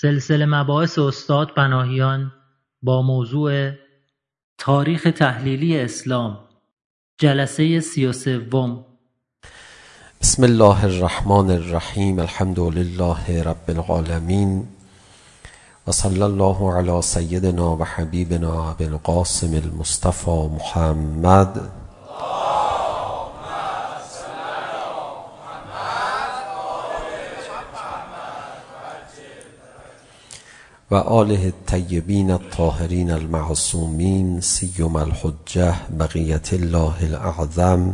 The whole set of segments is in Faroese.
سلسله مباحث استاد بناهیان با موضوع تاریخ تحلیلی اسلام جلسه سی و سوم بسم الله الرحمن الرحیم الحمد لله رب العالمین و صلی الله علی سیدنا و حبیبنا بالقاسم المصطفى محمد. وآله الطيبين الطاهرين المعصومين سيما الحجة بقية الله الأعظم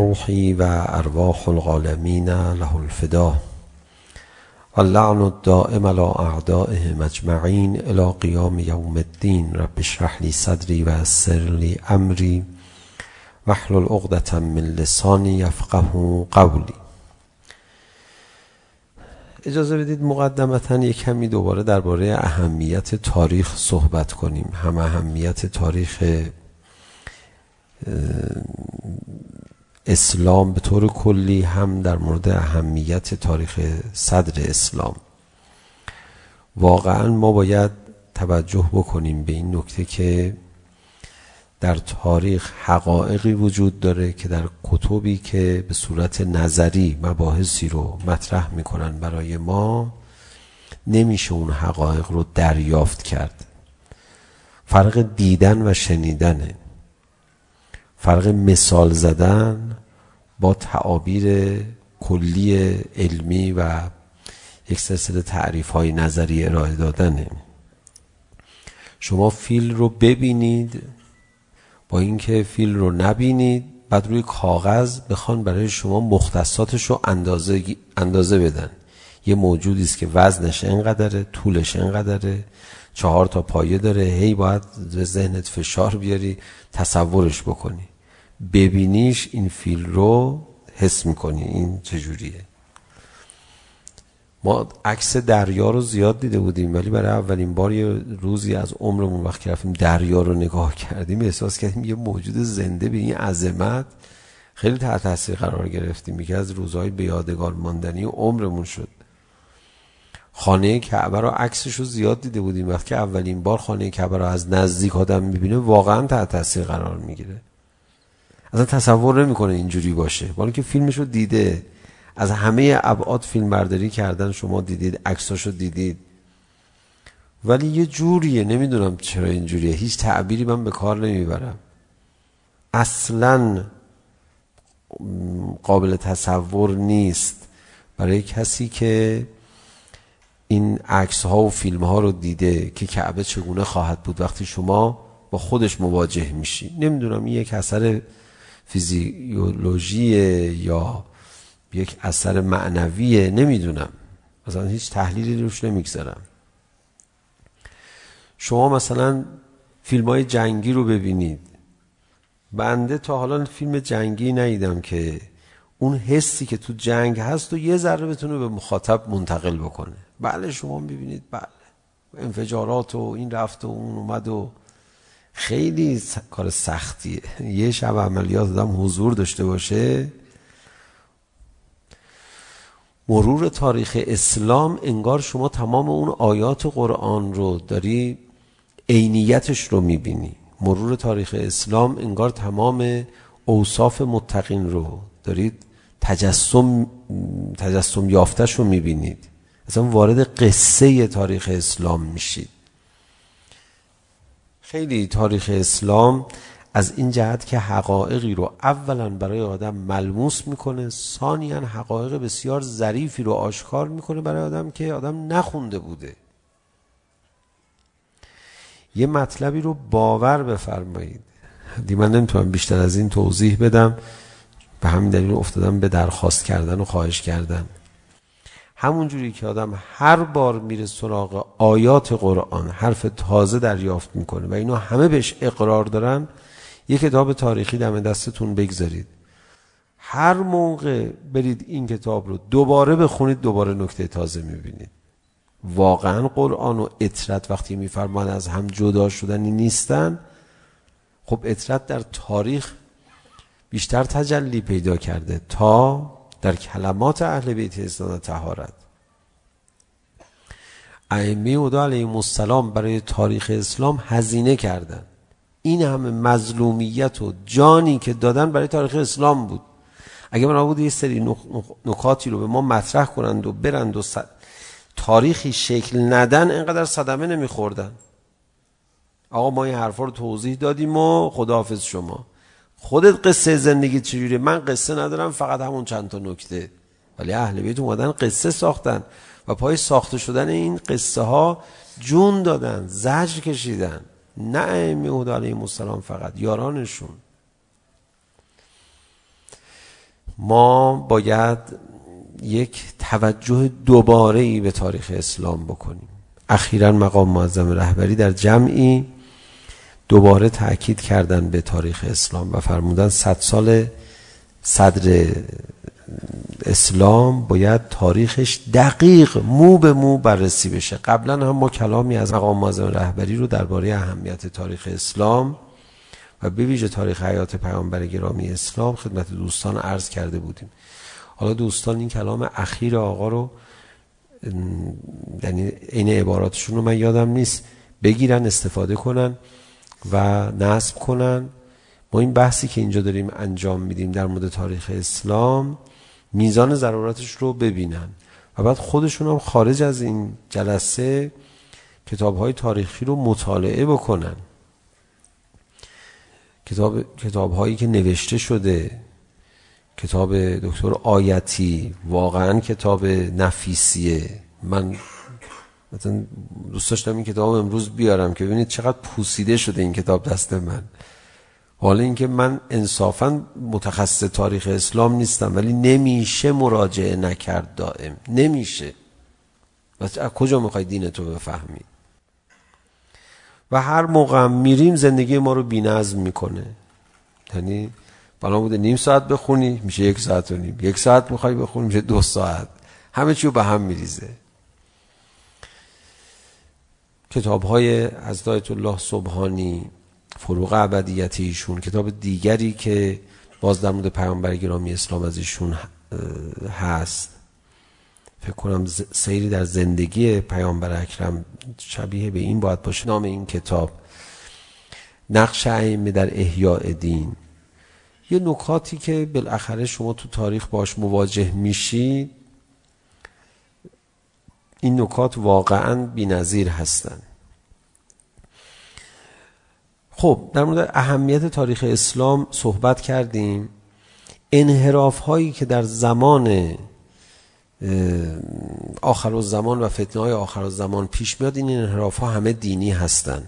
روحي وأرواح العالمين له الفداء اللعن الدائم على اعدائه مجمعين إلى قيام يوم الدين رب اشرح لي صدري ويسر لي أمري واحلل عقدة من لساني يفقه قولي اجازه بدید مقدمتا یک کمی دوباره درباره اهمیت تاریخ صحبت کنیم. هم اهمیت تاریخ اسلام به طور کلی هم در مورد اهمیت تاریخ صدر اسلام. واقعا ما باید توجه بکنیم به این نکته که در تاریخ حقایقی وجود داره که در کتبی که به صورت نظری مباحثی رو مطرح میکنن برای ما نمیشه اون حقایق رو دریافت کرد. فرق دیدن و شنیدنه فرق مثال زدن با تعابیر کلی علمی و یک سلسله تعریف های نظری ارائه دادنه شما فیل رو ببینید. با اینکه فیل رو نبینید بعد روی کاغذ بخوان برای شما مختصاتش رو اندازه, اندازه بدن. یه موجودی است که وزنش انقدره طولش انقدره چهار تا پایه داره. هی باید به ذهنت فشار بیاری تصورش بکنی. ببینیش این فیل رو حس میکنی. این چجوریه؟ ما عکس دریا رو زیاد دیده بودیم ولی برای اولین بار یه روزی از عمرمون وقت رفتیم دریا رو نگاه کردیم. احساس کردیم یه موجود زنده به این عظمت خیلی تحت تاثیر قرار گرفتیم. یکی از روزهای به یادگار ماندنی عمرمون شد. خانه کعبه رو عکسش رو زیاد دیده بودیم. وقتی که اولین بار خانه کعبه رو از نزدیک آدم میبینه واقعا تحت تاثیر قرار میگیره. اصلا تصور نمیکنه اینجوری باشه. بالا که فیلمش رو دیده از همه ابعاد فیلم برداری کردن شما دیدید عکساشو دیدید. ولی یه جوریه نمیدونم چرا اینجوریه هیچ تعبیری من به کار نمیبرم. اصلا قابل تصور نیست. برای کسی که این عکس ها و فیلم ها رو دیده که کعبه چگونه خواهد بود وقتی شما با خودش مواجه میشی. نمیدونم این یک اثر فیزیولوژی یا یک اثر معنویه نمیدونم. مثلا هیچ تحلیلی روش نمیگذارم. شما مثلا فیلم های جنگی رو ببینید. بنده تا حالا فیلم جنگی ندیدم که اون حسی که تو جنگ هست و یه ذره بتونه به مخاطب منتقل بکنه. بله شما ببینید بله. انفجارات و این رفت و اون اومد و خیلی کار سختیه. یه شب عملیات آدم حضور داشته باشه. مرور تاریخ اسلام انگار شما تمام اون آیات قرآن رو داری عینیتش رو میبینی. مرور تاریخ اسلام انگار تمام اوصاف متقین رو دارید تجسم تجسم یافتش رو میبینید. اصلا وارد قصه تاریخ اسلام میشید. خیلی تاریخ اسلام از این جهت که حقایقی رو اولا برای آدم ملموس میکنه ثانیا حقایق بسیار ظریفی رو آشکار میکنه برای آدم که آدم نخونده بوده. یه مطلبی رو باور بفرمایید. دی من نمیتونم بیشتر از این توضیح بدم. به همین دلیل افتادم به درخواست کردن و خواهش کردن. همون جوری که آدم هر بار میره سراغ آیات قرآن حرف تازه دریافت میکنه و اینا همه بهش اقرار دارن یه کتاب تاریخی دم دستتون بگذارید. هر موقع برید این کتاب رو دوباره بخونید دوباره نکته تازه میبینید. واقعا قرآن و اطرت وقتی میفرمان از هم جدا شدنی نیستن. خب اطرت در تاریخ بیشتر تجلی پیدا کرده تا در کلمات اهل بیت اسلام تهارت ائمه خدا علیهم السلام برای تاریخ اسلام هزینه کردند این همه مظلومیت و جانی که دادن برای تاریخ اسلام بود. اگه من بود یه سری نکاتی رو به ما مطرح کنند و برند و تاریخی شکل ندن اینقدر صدمه نمیخوردن. آقا ما این حرفا رو توضیح دادیم و خداحافظ شما. خودت قصه زندگی چجوری من قصه ندارم فقط همون چند تا نکته. ولی اهل بیت اومدن قصه ساختن و پای ساخته شدن این قصه ها جون دادن زجر کشیدن. نه میهود علیه السلام فقط یارانشون ما باید یک توجه دوباره ای به تاریخ اسلام بکنیم اخیرا مقام معظم رهبری در جمعی دوباره تاکید کردن به تاریخ اسلام و فرمودن 100 سال صدر اسلام باید تاریخش دقیق مو به مو بررسی بشه. قبلا هم ما کلامی از مقام معظم رهبری رو درباره اهمیت تاریخ اسلام و به ویژه تاریخ حیات پیامبر گرامی اسلام خدمت دوستان عرض کرده بودیم. حالا دوستان این کلام اخیر آقا رو یعنی عین عباراتشون رو من یادم نیست بگیرن استفاده کنن و نصب کنن. ما این بحثی که اینجا داریم انجام میدیم در مورد تاریخ اسلام میزان ضرورتش رو ببینن. و بعد خودشون هم خارج از این جلسه کتاب های تاریخی رو مطالعه بکنن. کتاب کتاب هایی که نوشته شده. کتاب دکتر آیتی. واقعا کتاب نفیسیه. من مثلا دوست داشتم این کتاب امروز بیارم که ببینید چقدر پوسیده شده این کتاب دست من. حالا اینکه من انصافا متخصص تاریخ اسلام نیستم ولی نمیشه مراجعه نکرد دائم نمیشه و کجا میخوای دین تو بفهمی و هر موقع میریم زندگی ما رو بی‌نظم میکنه یعنی بالا بوده نیم ساعت بخونی میشه یک ساعت و نیم یک ساعت میخوای بخونی میشه دو ساعت همه چی رو به هم میریزه کتاب های از دایت الله سبحانی فروغ عبدیت ایشون کتاب دیگری که باز در مورد پیامبر گرامی اسلام از ایشون هست. فکر کنم سیری در زندگی پیامبر اکرم شبیه به این باید باشه نام این کتاب. نقش ائمه در احیاء دین. یه نکاتی که بالاخره شما تو تاریخ باش مواجه میشید این نکات واقعا بی‌نظیر هستند خب در مورد اهمیت تاریخ اسلام صحبت کردیم. انحراف هایی که در زمان آخر و زمان و فتنه های آخر و زمان پیش میاد این انحراف ها همه دینی هستن.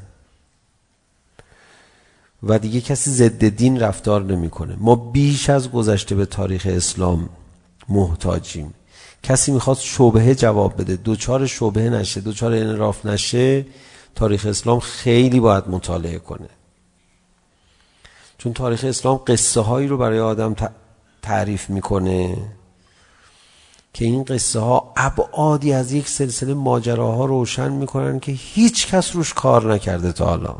و دیگه کسی ضد دین رفتار نمیکنه. ما بیش از گذشته به تاریخ اسلام محتاجیم. کسی میخواد شبهه جواب بده. دوچار شبهه نشه دوچار انحراف نشه تاریخ اسلام خیلی باید مطالعه کنه. چون تاریخ اسلام قصه هایی رو برای آدم تعریف میکنه که این قصه ها ابعادی از یک سلسله ماجراها روشن میکنن که هیچ کس روش کار نکرده تا حالا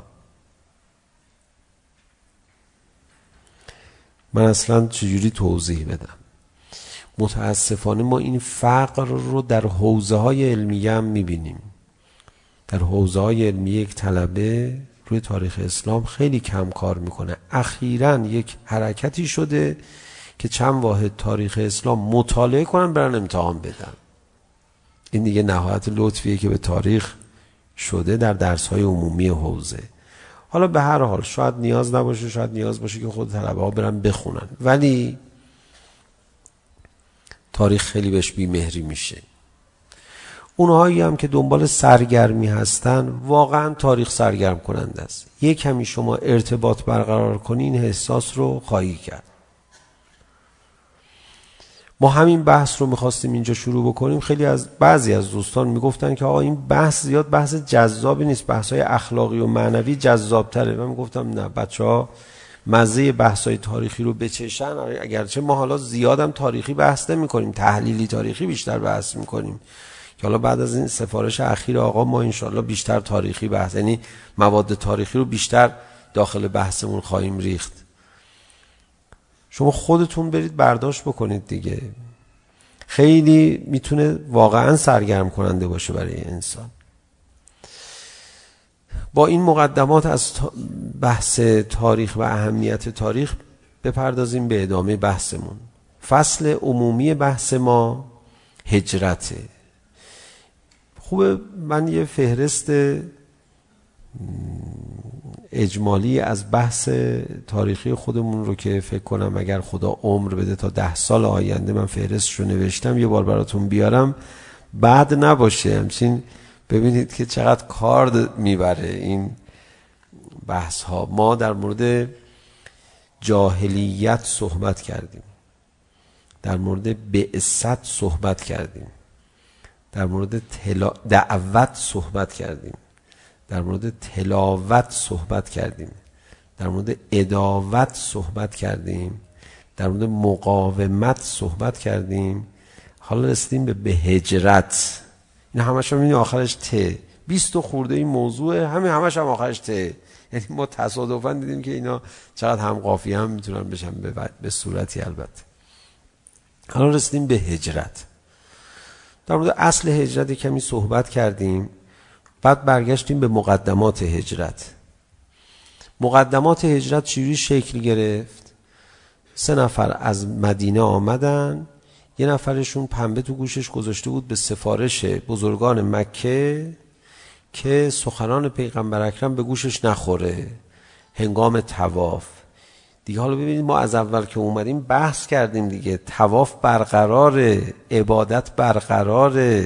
من اصلا چجوری توضیح بدم متاسفانه ما این فقر رو در حوزه های علمیه هم میبینیم در حوزه های علمیه یک طلبه روی تاریخ اسلام خیلی کم کار میکنه. اخیرا یک حرکتی شده که چند واحد تاریخ اسلام مطالعه کنن برن امتحان بدن. این دیگه نهایت لطفیه که به تاریخ شده در درس های عمومی حوزه. حالا به هر حال شاید نیاز نباشه شاید نیاز باشه که خود طلبه ها برن بخونن. ولی تاریخ خیلی بهش بیمهری میشه. اونهایی هم که دنبال سرگرمی هستن واقعا تاریخ سرگرم کننده است. یک کمی شما ارتباط برقرار کنین احساس رو خواهی کرد. ما همین بحث رو میخواستیم اینجا شروع بکنیم. خیلی از بعضی از دوستان میگفتن که آقا این بحث زیاد بحث جذابی نیست بحث های اخلاقی و معنوی جذاب تره من گفتم نه بچه ها مزه بحث های تاریخی رو بچشن. اگرچه ما حالا زیادم تاریخی بحث نمی کنیم تحلیلی تاریخی بیشتر بحث میکنیم. که حالا بعد از این سفارش اخیر آقا ما انشالله بیشتر تاریخی بحث یعنی مواد تاریخی رو بیشتر داخل بحثمون خواهیم ریخت. شما خودتون برید برداشت بکنید دیگه. خیلی میتونه واقعا سرگرم کننده باشه برای انسان. با این مقدمات از بحث تاریخ و اهمیت تاریخ بپردازیم به ادامه بحثمون. فصل عمومی بحث ما هجرته. خوبه. من یه فهرست اجمالی از بحث تاریخی خودمون رو که فکر کنم اگر خدا عمر بده تا ده سال آینده من فهرست رو نوشتم یه بار براتون بیارم. بعد نباشه. همچین ببینید که چقدر کار میبره این بحث ها ما در مورد جاهلیت صحبت کردیم. در مورد بعثت صحبت کردیم. در مورد تلا... دعوت صحبت کردیم در مورد تلاوت صحبت کردیم در مورد اداوت صحبت کردیم در مورد مقاومت صحبت کردیم حالا رسیدیم به هجرت این همش هم آخرش ت 20 خورده این موضوع همین همش هم آخرش ت یعنی ما تصادفا دیدیم که اینا چقدر هم قافیه هم میتونن بشن به, به صورتی البته حالا رسیدیم به هجرت در مورد اصل هجرت کمی صحبت کردیم بعد برگشتیم به مقدمات هجرت. مقدمات هجرت چجوری شکل گرفت؟ سه نفر از مدینه آمدن یه نفرشون پنبه تو گوشش گذاشته بود به سفارش بزرگان مکه که سخنان پیغمبر اکرم به گوشش نخوره. هنگام تواف. دیگه حالا ببینید ما از اول که اومدیم بحث کردیم دیگه تواف برقرار عبادت برقرار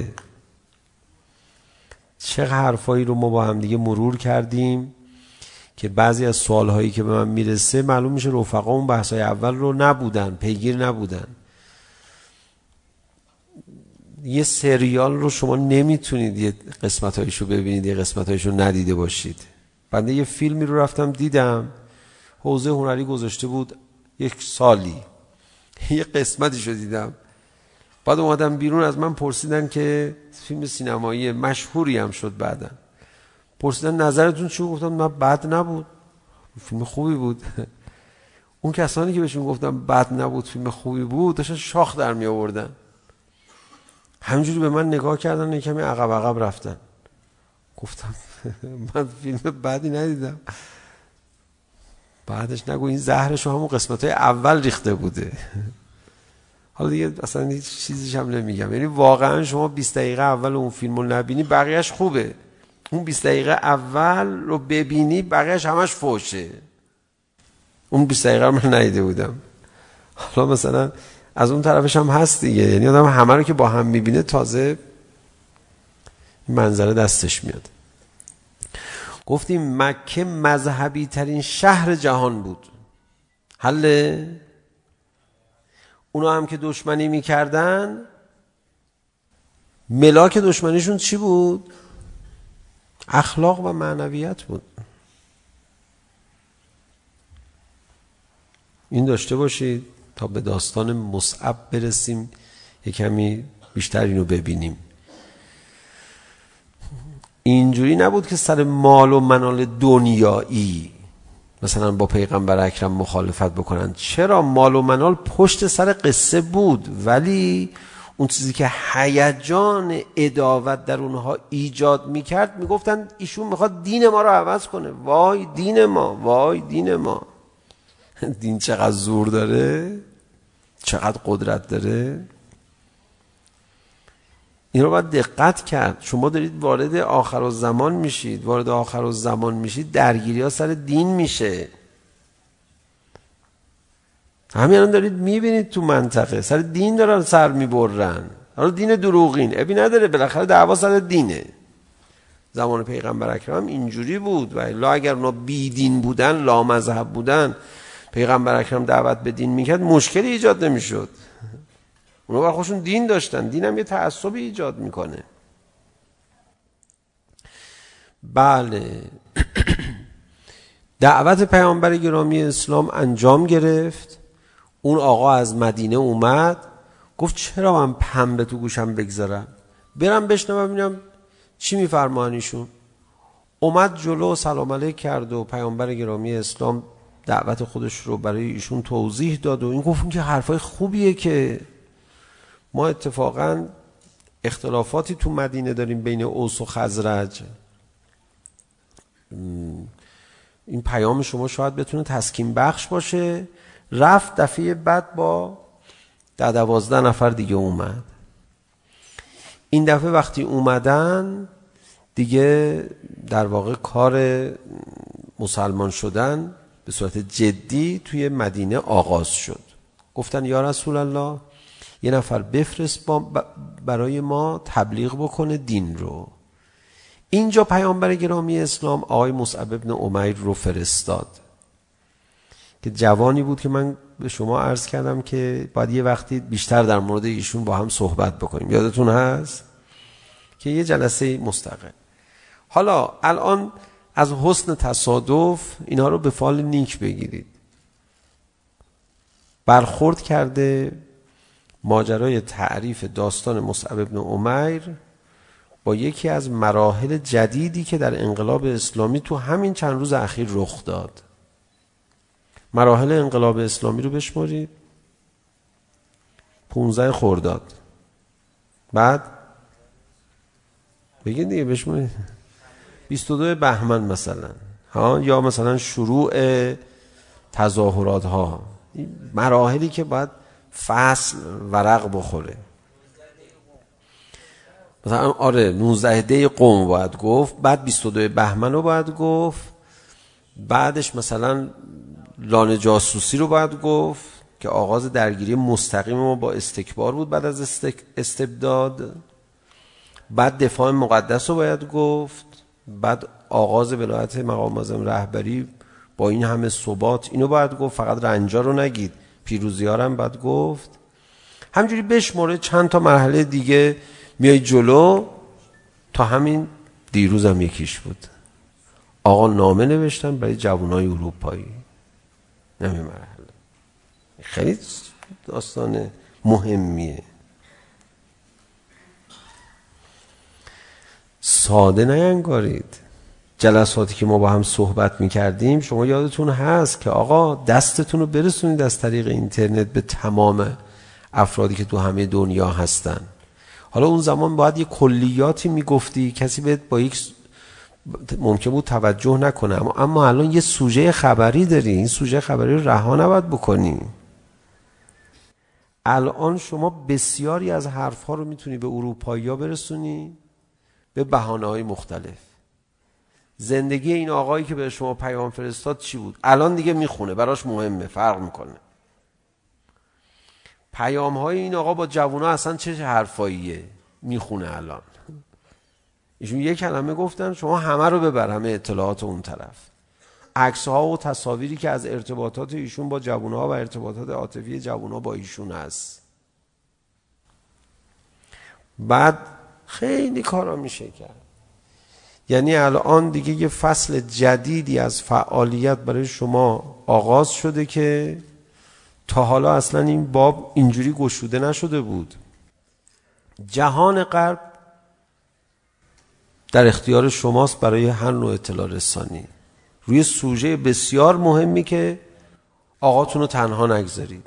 چه حرفایی رو ما با هم دیگه مرور کردیم که بعضی از سوالهایی که به من میرسه معلوم میشه رفقا اون بحثای اول رو نبودن پیگیر نبودن. یه سریال رو شما نمیتونید یه قسمتایشو ببینید یه قسمتایشو ندیده باشید. بنده یه فیلمی رو رفتم دیدم. حوزه هنری گذاشته بود یک سالی. یه قسمتش شو دیدم. بعد اومدم بیرون از من پرسیدن که فیلم سینمایی مشهوری هم شد بعدا. پرسیدن نظرتون چی گفتم من بد نبود. فیلم خوبی بود. اون کسانی که بهشون گفتم بد نبود فیلم خوبی بود داشتن شاخ در می آوردن. همینجوری به من نگاه کردن و کمی عقب عقب رفتن. گفتم من فیلم بدی ندیدم. بعدش نگو این زهرش همون قسمت های اول ریخته بوده. حالا دیگه اصلا هیچ چیزیش هم نمیگم. یعنی واقعا شما 20 دقیقه اول اون فیلم رو نبینی بقیهش خوبه. اون 20 دقیقه اول رو ببینی بقیهش همش فوشه. اون 20 دقیقه من ندیده بودم. حالا مثلا از اون طرفش هم هست دیگه. یعنی آدم همه رو که با هم میبینه تازه منظره دستش میاد. گفتیم مکه مذهبی ترین شهر جهان بود. حل اونا هم که دشمنی میکردن؟ ملاک دشمنیشون چی بود؟ اخلاق و معنویت بود. این داشته باشید تا به داستان مصعب برسیم یه کمی بیشتر اینو ببینیم. اینجوری نبود که سر مال و منال دنیایی مثلا با پیغمبر اکرم مخالفت بکنن. چرا مال و منال پشت سر قصه بود؟ ولی اون چیزی که هیجان اداوت در اونها ایجاد میکرد میگفتن ایشون میخواد دین ما رو عوض کنه. وای دین ما وای دین ما. دین چقدر زور داره؟ چقدر قدرت داره؟ این رو باید دقت کرد. شما دارید وارد آخر و زمان میشید. وارد آخر و زمان میشید درگیری ها سر دین میشه. همین الان دارید میبینید تو منطقه. سر دین دارن سر میبرن. حالا دین دروغین. ابی نداره بالاخره دعوا سر دینه. زمان پیغمبر اکرم اینجوری بود. و الا اگر اونا بی دین بودن لا مذهب بودن پیغمبر اکرم دعوت به دین میکرد مشکلی ایجاد نمیشد. اونا بر خودشون دین داشتن دین هم یه تعصبی ایجاد میکنه بله دعوت پیامبر گرامی اسلام انجام گرفت اون آقا از مدینه اومد گفت چرا من پنبه تو گوشم بگذارم برم بشنوم ببینم چی میفرمان ایشون اومد جلو سلام علیک کرد و پیامبر گرامی اسلام دعوت خودش رو برای ایشون توضیح داد و این گفت که حرفای خوبیه که ما اتفاقا اختلافاتی تو مدینه داریم بین اوس و خزرج. این پیام شما شاید بتونه تسکین بخش باشه. رفت دفعه بعد با ده دوازده نفر دیگه اومد. این دفعه وقتی اومدن دیگه در واقع کار مسلمان شدن به صورت جدی توی مدینه آغاز شد. گفتن یا رسول الله یه نفر بفرست برای ما تبلیغ بکنه دین رو اینجا پیامبر گرامی اسلام آقای مصعب ابن عمیر رو فرستاد که جوانی بود که من به شما عرض کردم که بعد یه وقتی بیشتر در مورد ایشون با هم صحبت بکنیم یادتون هست که یه جلسه مستقل حالا الان از حسن تصادف اینا رو به فال نیک بگیرید برخورد کرده ماجرای تعریف داستان مصعب ابن عمر با یکی از مراحل جدیدی که در انقلاب اسلامی تو همین چند روز اخیر رخ داد. مراحل انقلاب اسلامی رو بشمارید. 15 خرداد. بعد بگید دیگه بشمارید. 22 بهمن مثلا. ها یا مثلا شروع تظاهرات ها. مراحلی که باید فصل ورق بخوره. مثلا آره 19 دی قوم باید گفت بعد 22 بهمن رو باید گفت بعدش مثلا لانه جاسوسی رو باید گفت که آغاز درگیری مستقیم ما با استکبار بود بعد از استک... استبداد. بعد دفاع مقدس رو باید گفت بعد آغاز ولایت مقام معظم رهبری با این همه ثبات اینو باید گفت فقط رنجا رو نگید. پیروزی ها هم بعد گفت همجوری بشمره چند تا مرحله دیگه میای جلو تا همین دیروز هم یکیش بود. آقا نامه نوشتن برای جوانای اروپایی. نمی مرحله. خیلی داستان مهمیه. ساده نینگارید جلساتی که ما با هم صحبت میکردیم شما یادتون هست که آقا دستتون رو برسونید از طریق اینترنت به تمام افرادی که تو همه دنیا هستن. حالا اون زمان باید یه کلیاتی میگفتی کسی بهت با یک ممکن بود توجه نکنه اما اما الان یه سوژه خبری داری این سوژه خبری رو رها نباید بکنی. الان شما بسیاری از حرفها رو میتونی به اروپایی‌ها برسونی به بهانه‌های مختلف. زندگی این آقایی که به شما پیام فرستاد چی بود؟ الان دیگه میخونه براش مهمه فرق میکنه. پیام های این آقا با جوونا اصلا چه حرفاییه؟ میخونه الان. ایشون یه کلمه گفتن شما همه رو ببر همه اطلاعات اون طرف. عکس ها و تصاویری که از ارتباطات ایشون با جوونا و ارتباطات عاطفی جوونا با ایشون است. بعد خیلی کارا میشه کرد. یعنی الان دیگه یه فصل جدیدی از فعالیت برای شما آغاز شده که تا حالا اصلا این باب اینجوری گشوده نشده بود. جهان غرب در اختیار شماست برای هر نوع اطلاع رسانی. روی سوژه بسیار مهمی که آقاتون رو تنها نگذارید.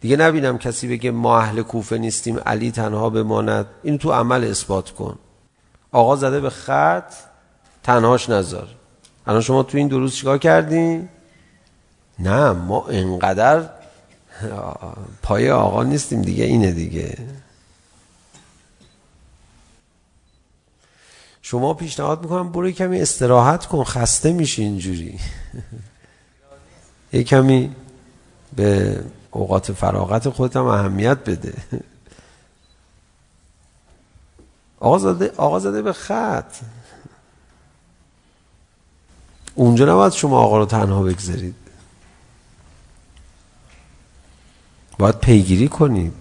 دیگه نبینم کسی بگه ما اهل کوفه نیستیم علی تنها بماند. این تو عمل اثبات کن. آقا زده به خط تنهاش نذار. الان شما تو این دو روز چیکار کردین نه ما اینقدر پای آقا نیستیم دیگه اینه دیگه. شما پیشنهاد میکنم برو کمی استراحت کن خسته میشی اینجوری. یه کمی به اوقات فراغت خودت هم اهمیت بده. آقا زده, آقا زده به خط اونجا نباید شما آقا رو تنها بگذارید باید پیگیری کنید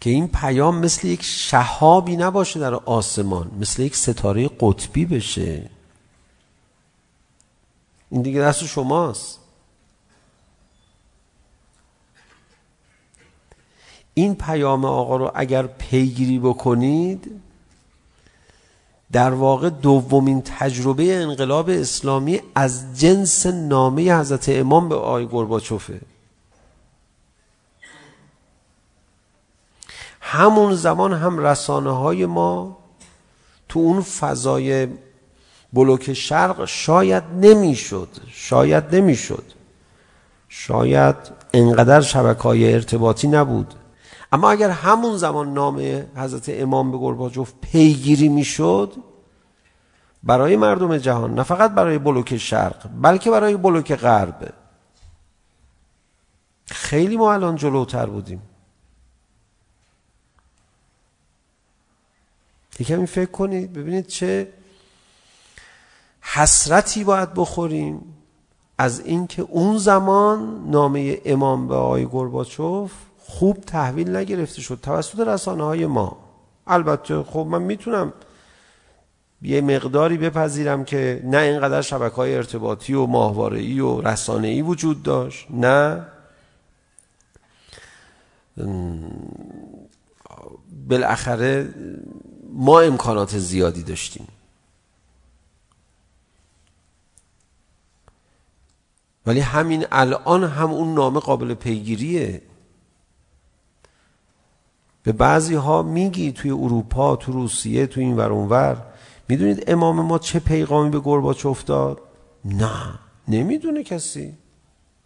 که این پیام مثل یک شهابی نباشه در آسمان مثل یک ستاره قطبی بشه این دیگه دست شماست این پیام آقا رو اگر پیگیری بکنید در واقع دومین تجربه انقلاب اسلامی از جنس نامه حضرت امام به آقای گرباچوفه همون زمان هم رسانه های ما تو اون فضای بلوک شرق شاید نمیشد شاید نمیشد. شاید انقدر شبکه های ارتباطی نبود. اما اگر همون زمان نامه حضرت امام به گرباجوف پیگیری میشد برای مردم جهان نه فقط برای بلوک شرق بلکه برای بلوک غرب خیلی ما الان جلوتر بودیم یکمی فکر کنید ببینید چه حسرتی باید بخوریم از اینکه اون زمان نامه امام به آقای گرباچوف خوب تحویل نگرفته شد. توسط رسانه های ما. البته خب من میتونم یه مقداری بپذیرم که نه اینقدر شبکه های ارتباطی و ماهواره و رسانه ای وجود داشت نه. بالاخره ما امکانات زیادی داشتیم. ولی همین الان هم اون نامه قابل پیگیریه. به بعضی ها میگی توی اروپا تو روسیه تو این ور اونور میدونید امام ما چه پیغامی به گرباچوف داد نه نمیدونه کسی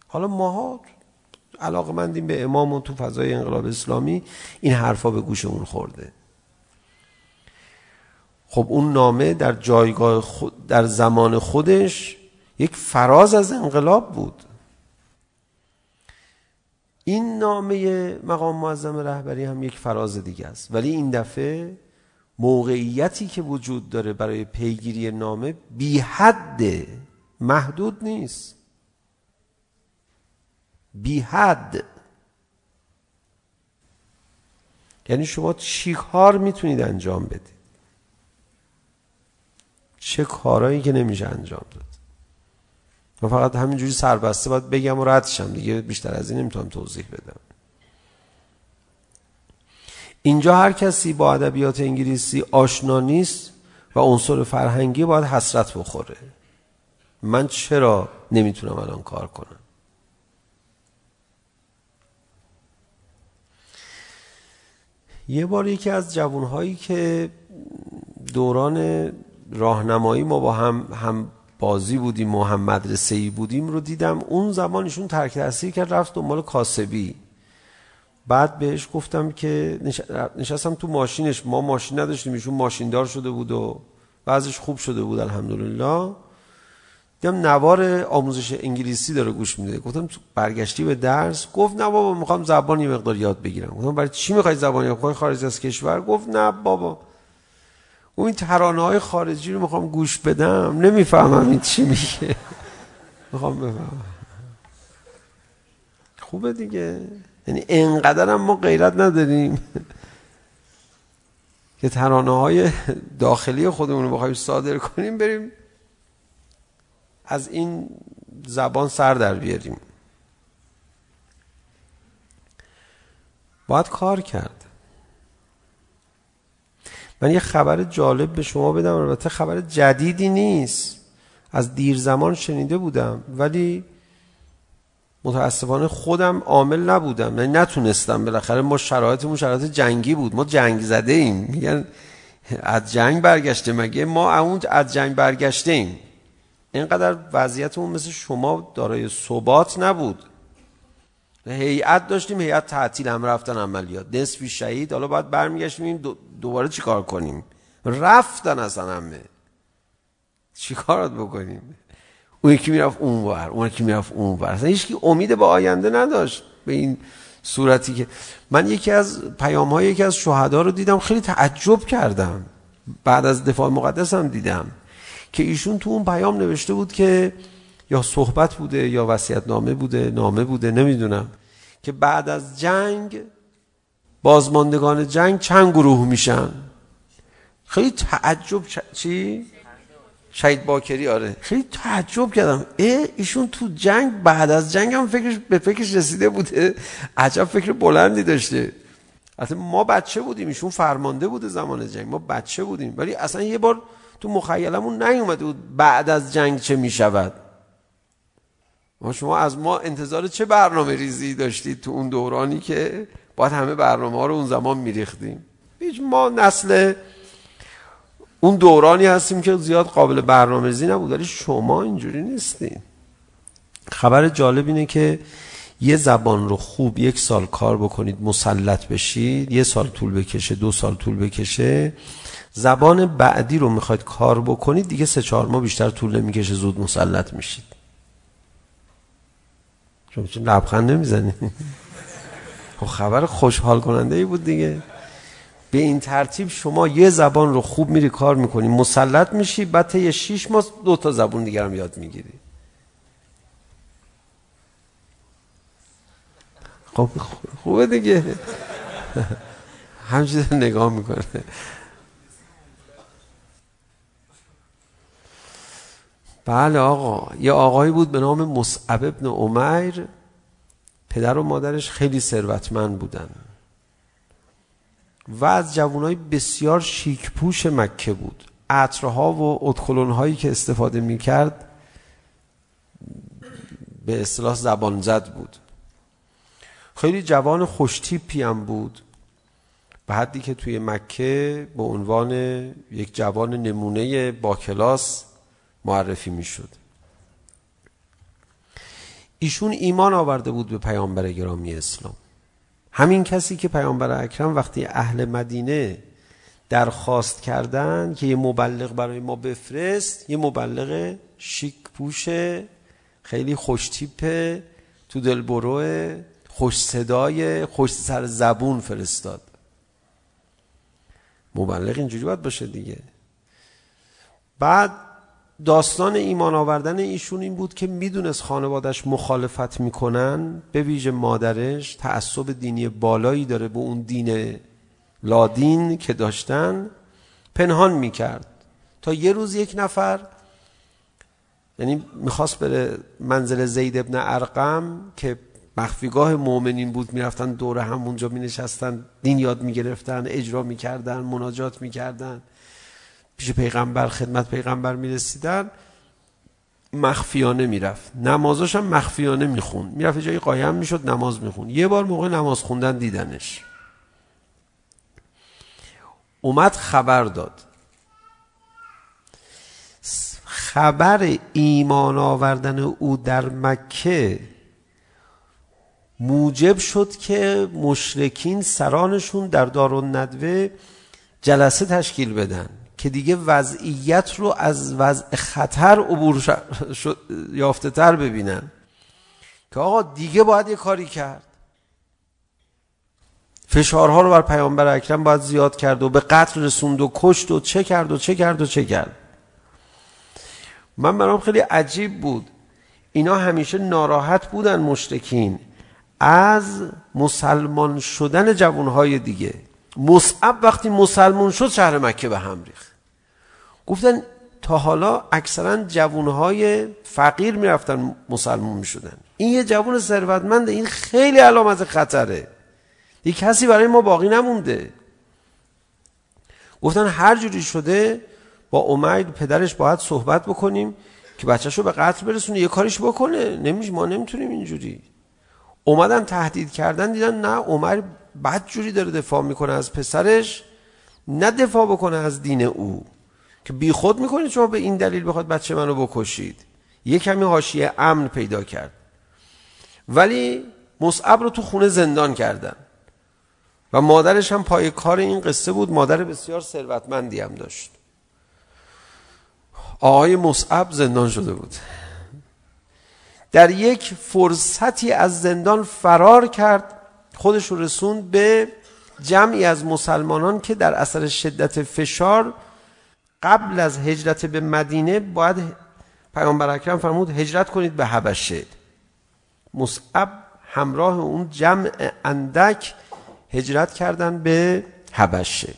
حالا ماها علاقمندیم به امام و تو فضای انقلاب اسلامی این حرفا به گوشمون خورده خب اون نامه در جایگاه خود در زمان خودش یک فراز از انقلاب بود این نامه مقام معظم رهبری هم یک فراز دیگه است. ولی این دفعه موقعیتی که وجود داره برای پیگیری نامه بی حد محدود نیست. بی حد. یعنی شما چی کار میتونید انجام بدید؟ چه کارهایی که نمیشه انجام داد؟ من فقط همینجوری سربسته باید بگم و ردشم دیگه بیشتر از این نمیتونم توضیح بدم. اینجا هر کسی با ادبیات انگلیسی آشنا نیست و عنصر فرهنگی باید حسرت بخوره. من چرا نمیتونم الان کار کنم؟ یه بار یکی از جوانهایی که دوران راهنمایی ما با هم هم بازی بودیم و هم مدرسه ای بودیم رو دیدم. اون زمانشون ترک تحصیل کرد رفت دنبال کاسبی. بعد بهش گفتم که نشستم تو ماشینش. ما ماشین نداشتیم ایشون ماشیندار شده بود و بعضش خوب شده بود الحمدلله. دیدم نوار آموزش انگلیسی داره گوش میده. گفتم برگشتی به درس؟ گفت نه بابا میخوام زبان یه مقدار یاد بگیرم. گفتم برای چی میخوای زبان یاد؟ بگیری خارج از کشور؟ گفت نه بابا. اون ترانه های خارجی رو میخوام گوش بدم. نمیفهمم این چی میگه. میخوام بفهمم. خوبه دیگه. یعنی انقدر هم ما غیرت نداریم. که ترانه های داخلی خودمون رو بخوایم صادر کنیم بریم از این زبان سر در بیاریم. باید کار کرد. من یه خبر جالب به شما بدم البته خبر جدیدی نیست. از دیر زمان شنیده بودم ولی متاسفانه خودم عامل نبودم. یعنی نتونستم بالاخره ما شرایطمون شرایط جنگی بود. ما جنگ زده ایم میگن از جنگ برگشته. مگه ما اون از جنگ برگشته ایم اینقدر وضعیتمون مثل شما دارای ثبات نبود. هیئت داشتیم هیئت تعطیل هم رفتن عملیات. نصفی شهید حالا بعد برمیگشتیم دوباره چیکار کنیم رفتن اصلا همه چیکارات بکنیم اون یکی میرفت اونور اون یکی میرفت اونور اصلا هیچ امید به آینده نداشت به این صورتی که من یکی از پیام های یکی از شهدا رو دیدم خیلی تعجب کردم بعد از دفاع مقدس هم دیدم که ایشون تو اون پیام نوشته بود که یا صحبت بوده یا وصیت نامه بوده نامه بوده نمیدونم که بعد از جنگ بازماندگان جنگ چند گروه میشن؟ خیلی تعجب چی؟ شهید باکری آره. خیلی تعجب کردم. اه ایشون تو جنگ بعد از جنگ هم فکرش به فکرش رسیده بوده. عجب فکر بلندی داشته. اصلا ما بچه بودیم ایشون فرمانده بوده زمان جنگ. ما بچه بودیم. ولی اصلا یه بار تو مخیلمون نیومده بود بعد از جنگ چه میشود. ما شما از ما انتظار چه برنامه ریزی داشتید تو اون دورانی که باید همه برنامه ها رو اون زمان میریختیم هیچ ما نسل اون دورانی هستیم که زیاد قابل برنامه‌ریزی نبود ولی شما اینجوری نیستین خبر جالب اینه که یه زبان رو خوب یک سال کار بکنید مسلط بشید یه سال طول بکشه دو سال طول بکشه زبان بعدی رو میخواید کار بکنید دیگه سه چهار ماه بیشتر طول نمیکشه زود مسلط میشید چون لبخند نمیزنید خب خبر خوشحال کننده ای بود دیگه. به این ترتیب شما یه زبان رو خوب میری کار میکنی مسلط میشی بعد یه 6 ماه دو تا زبان دیگه هم یاد میگیری. خب خوبه دیگه. همچنین نگاه میکنه. بله آقا یه آقایی بود به نام مصعب ابن عمر پدر و مادرش خیلی ثروتمند بودن. و از جوانای بسیار شیکپوش مکه بود. عطرها و ادخلون هایی که استفاده می کرد به اصطلاح زبان زد بود. خیلی جوان خوشتیپی هم بود. به حدی که توی مکه به عنوان یک جوان نمونه با کلاس معرفی می شد ایشون ایمان آورده بود به پیامبر گرامی اسلام. همین کسی که پیامبر اکرم وقتی اهل مدینه درخواست کردن که یه مبلغ برای ما بفرست یه مبلغ شیک پوشه خیلی خوش تیپه تو دلبروه خوش صدای خوش سر زبون فرستاد. مبلغ اینجوری باید باشه دیگه. بعد داستان ایمان آوردن ایشون این بود که میدونست خانوادش مخالفت میکنن. به ویژه مادرش تعصب دینی بالایی داره به اون دین لادین که داشتن پنهان میکرد. تا یه روز یک نفر یعنی میخواست بره منزل زید ابن ارقم که مخفیگاه مؤمنین بود میرفتن دور هم اونجا مینشستن دین یاد میگرفتن اجرا میکردن مناجات میکردن. پیش پیغمبر خدمت پیغمبر میرسیدن مخفیانه میرفت. نمازاش هم مخفیانه میخوند. میرفت جای قایم میشد نماز میخوند. یه بار موقع نماز خوندن دیدنش. اومد خبر داد. خبر ایمان آوردن او در مکه موجب شد که مشرکین سرانشون در دارالندوه جلسه تشکیل بدن. که دیگه وضعیت رو از وضع خطر عبور شد یافته تر ببینن. که آقا دیگه باید یه کاری کرد. فشارها رو بر پیامبر اکرم باید زیاد کرد و به قتل رسوند و کشت و چه کرد و چه کرد و چه کرد. من برام خیلی عجیب بود. اینا همیشه ناراحت بودن مشرکین از مسلمان شدن جوانهای دیگه. مصعب وقتی مسلمان شد شهر مکه به هم ریخت. گفتن تا حالا اکثرا جوانهای فقیر میرفتن مسلمون میشدن. این یه جوان ثروتمند این خیلی علامت خطره. یک کسی برای ما باقی نمونده. گفتن هر جوری شده با عمر پدرش باید صحبت بکنیم که بچه‌شو به قتل برسونه یه کاریش بکنه. نمیش ما نمیتونیم اینجوری. اومدن تهدید کردن دیدن نه عمر بد جوری داره دفاع میکنه از پسرش نه دفاع بکنه از دین او. که بی خود میکنید شما به این دلیل بخواد بچه منو بکشید. یه کمی حاشیه امن پیدا کرد. ولی مصعب رو تو خونه زندان کردن. و مادرش هم پای کار این قصه بود. مادر بسیار ثروتمندی هم داشت. آقای مصعب زندان شده بود. در یک فرصتی از زندان فرار کرد. خودش رو رسوند به جمعی از مسلمانان که در اثر شدت فشار قبل از هجرت به مدینه باید پیامبر اکرم فرمود هجرت کنید به حبشه مصعب همراه اون جمع اندک هجرت کردن به حبشه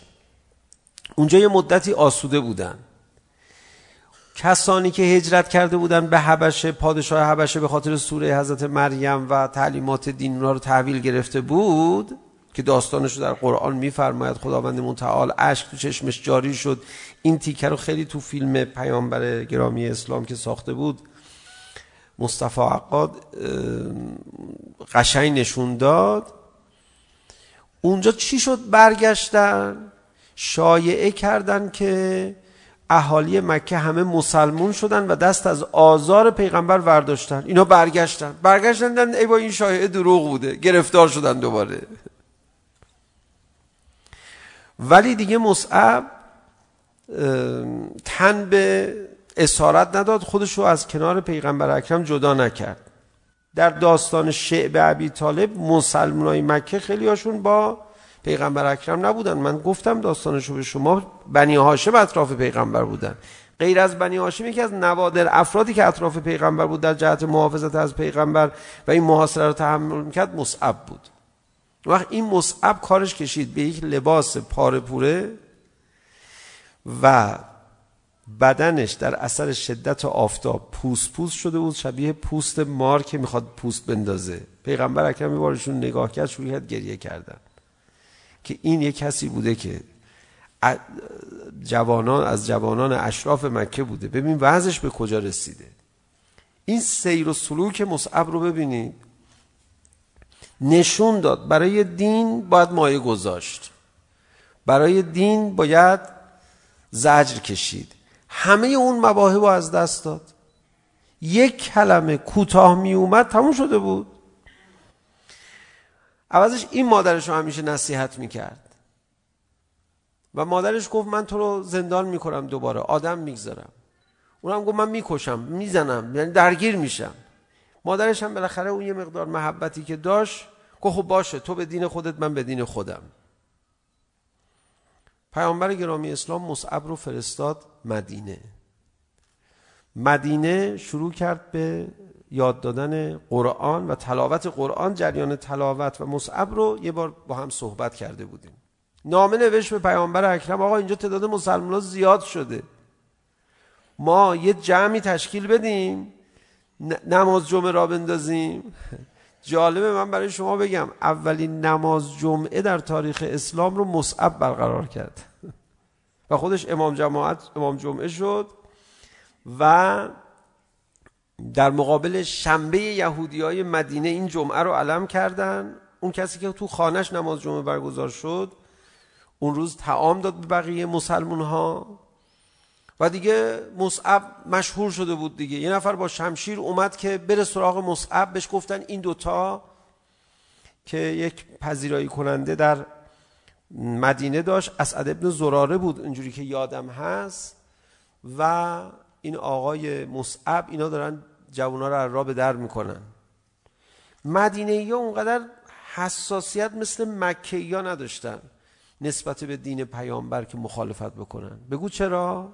اونجا یه مدتی آسوده بودن. کسانی که هجرت کرده بودن به حبشه پادشاه حبشه به خاطر سوره حضرت مریم و تعلیمات دین اونها رو تحویل گرفته بود که داستانش رو در قرآن میفرماید. خداوند متعال اشک تو چشمش جاری شد. این تیکه رو خیلی تو فیلم پیامبر گرامی اسلام که ساخته بود مصطفی عقاد قشنگ نشون داد اونجا چی شد برگشتن شایعه کردن که اهالی مکه همه مسلمون شدن و دست از آزار پیغمبر ورداشتن اینا برگشتن برگشتن دن ای با این شایعه دروغ بوده گرفتار شدن دوباره ولی دیگه مصعب تن به اسارت نداد خودش رو از کنار پیغمبر اکرم جدا نکرد. در داستان شعب ابی طالب مسلمانای مکه خیلی هاشون با پیغمبر اکرم نبودن. من گفتم داستانشو به شما بنی هاشم اطراف پیغمبر بودن. غیر از بنی هاشم یکی از نوادر افرادی که اطراف پیغمبر بود در جهت محافظت از پیغمبر و این محاصره رو تحمل میکرد مصعب بود. وقت این مصعب کارش کشید به یک لباس پاره پوره و بدنش در اثر شدت و آفتاب پوست پوست شده بود شبیه پوست مار که میخواد پوست بندازه. پیغمبر اکرم بارشون نگاه کرد شروع کرد گریه کردن. که این یک کسی بوده که جوانان از جوانان اشراف مکه بوده. ببین وضعش به کجا رسیده. این سیر و سلوک مصعب رو ببینید. نشون داد. برای دین باید مایه گذاشت. برای دین باید زجر کشید. همه اون مواهب رو از دست داد. یک کلمه کوتاه می اومد تموم شده بود. عوضش این مادرش رو همیشه نصیحت میکرد و مادرش گفت من تو رو زندان میکنم دوباره آدم میگذارم اونم گفت من میکشم میزنم یعنی درگیر میشم مادرش هم بالاخره اون یه مقدار محبتی که داشت گفت خب باشه تو به دین خودت من به دین خودم. پیامبر گرامی اسلام مصعب رو فرستاد مدینه مدینه شروع کرد به یاد دادن قرآن و تلاوت قرآن جریان تلاوت و مصعب رو یه بار با هم صحبت کرده بودیم نامه نوشت به پیامبر اکرم آقا اینجا تعداد مسلمان‌ها زیاد شده ما یه جمعی تشکیل بدیم نماز جمعه را بندازیم جالبه من برای شما بگم اولین نماز جمعه در تاریخ اسلام رو مصعب برقرار کرد. و خودش امام جماعت امام جمعه شد و در مقابل شنبه یهودی های مدینه این جمعه رو علم کردن. اون کسی که تو خانش نماز جمعه برگزار شد اون روز تعام داد به بقیه مسلمون ها و دیگه مصعب مشهور شده بود دیگه. یه نفر با شمشیر اومد که بره سراغ مصعب. بهش گفتن این دوتا که یک پذیرایی کننده در مدینه داشت. اسعد ابن زراره بود اینجوری که یادم هست. و این آقای مصعب اینا دارن جوانا رو را به در میکنن. مدینه یا اونقدر حساسیت مثل مکه یا نداشتن نسبت به دین پیامبر که مخالفت بکنن. بگو چرا؟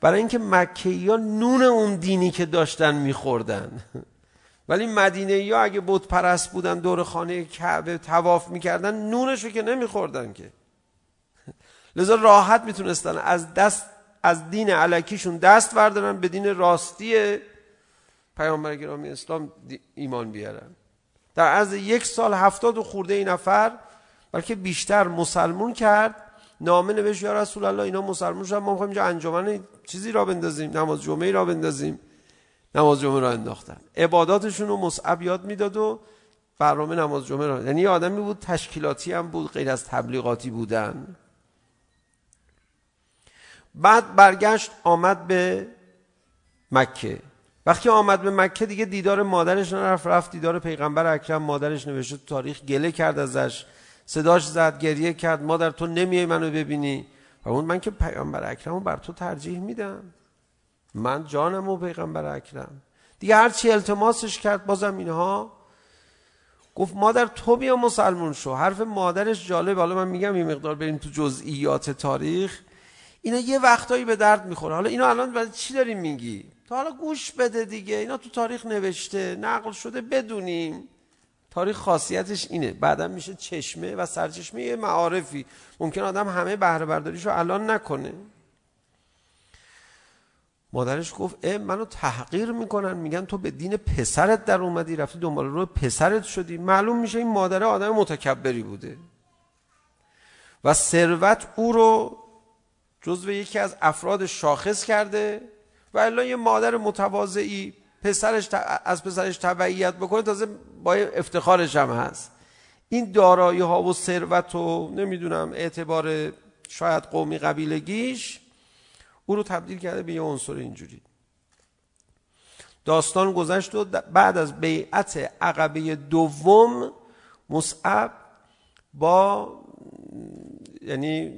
برای اینکه مکه یا نون اون دینی که داشتن میخوردن. ولی مدینه یا اگه بت پرست بودن دور خانه کعبه تواف میکردن نونش رو که نمیخوردن که. لذا راحت میتونستن از دست از دین علکیشون دست بردارن به دین راستی پیامبر گرامی اسلام ایمان بیارن. در عرض یک سال هفتاد و خورده این نفر بلکه بیشتر مسلمون کرد نامه نوشت یا رسول الله اینا مسلمان شدن ما میخوایم اینجا انجمن چیزی را بندازیم نماز جمعه را بندازیم نماز جمعه را انداختن. عباداتشون رو مصعب یاد میداد و برنامه نماز جمعه را یعنی آدمی بود تشکیلاتی هم بود غیر از تبلیغاتی بودن. بعد برگشت آمد به مکه. وقتی آمد به مکه دیگه دیدار مادرش نرفت رفت دیدار پیغمبر اکرم مادرش نوشته تاریخ گله کرد ازش. صداش زد گریه کرد مادر تو نمیای منو ببینی؟ و اون من که پیامبر اکرمو بر تو ترجیح میدم. من جانمو پیغمبر اکرم. دیگه هر چی التماسش کرد بازم اینها. گفت مادر تو بیا مسلمون شو. حرف مادرش جالب. حالا من میگم یه مقدار بریم تو جزئیات تاریخ. اینا یه وقتایی به درد میخوره. حالا اینا الان برای چی داریم میگی؟ تا حالا گوش بده دیگه. اینا تو تاریخ نوشته نقل شده بدونیم. تاریخ خاصیتش اینه. بعدا میشه چشمه و سرچشمه یه معارفی. ممکن آدم همه بهره برداریشو الان نکنه. مادرش گفت اه منو تحقیر میکنن. میگن تو به دین پسرت در اومدی رفتی دنبال رو پسرت شدی. معلوم میشه این مادر آدم متکبری بوده. و ثروت او رو جزو یکی از افراد شاخص کرده و الا یه مادر متواضعی پسرش از پسرش تبعیت بکنه تازه با افتخارش هم هست. این دارایی ها و ثروت و نمیدونم اعتبار شاید قومی قبیلگیش او رو تبدیل کرده به یه عنصر اینجوری. داستان گذشت و بعد از بیعت عقبه دوم مصعب با یعنی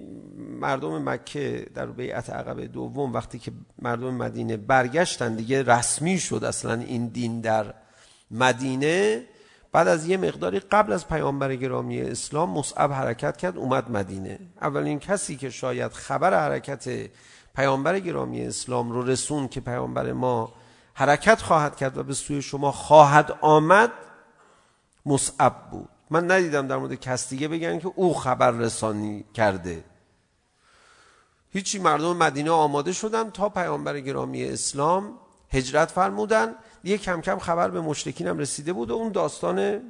مردم مکه در بیعت عقبه دوم وقتی که مردم مدینه برگشتن دیگه رسمی شد اصلا این دین در مدینه بعد از یه مقداری قبل از پیامبر گرامی اسلام مصعب حرکت کرد اومد مدینه. اولین کسی که شاید خبر حرکت پیامبر گرامی اسلام رو رسون که پیامبر ما حرکت خواهد کرد و به سوی شما خواهد آمد مصعب بود. من ندیدم در مورد کس دیگه بگن که او خبر رسانی کرده. هیچی مردم مدینه آماده شدن تا پیامبر گرامی اسلام هجرت فرمودن. یه کم کم خبر به مشرکین هم رسیده بود و اون داستان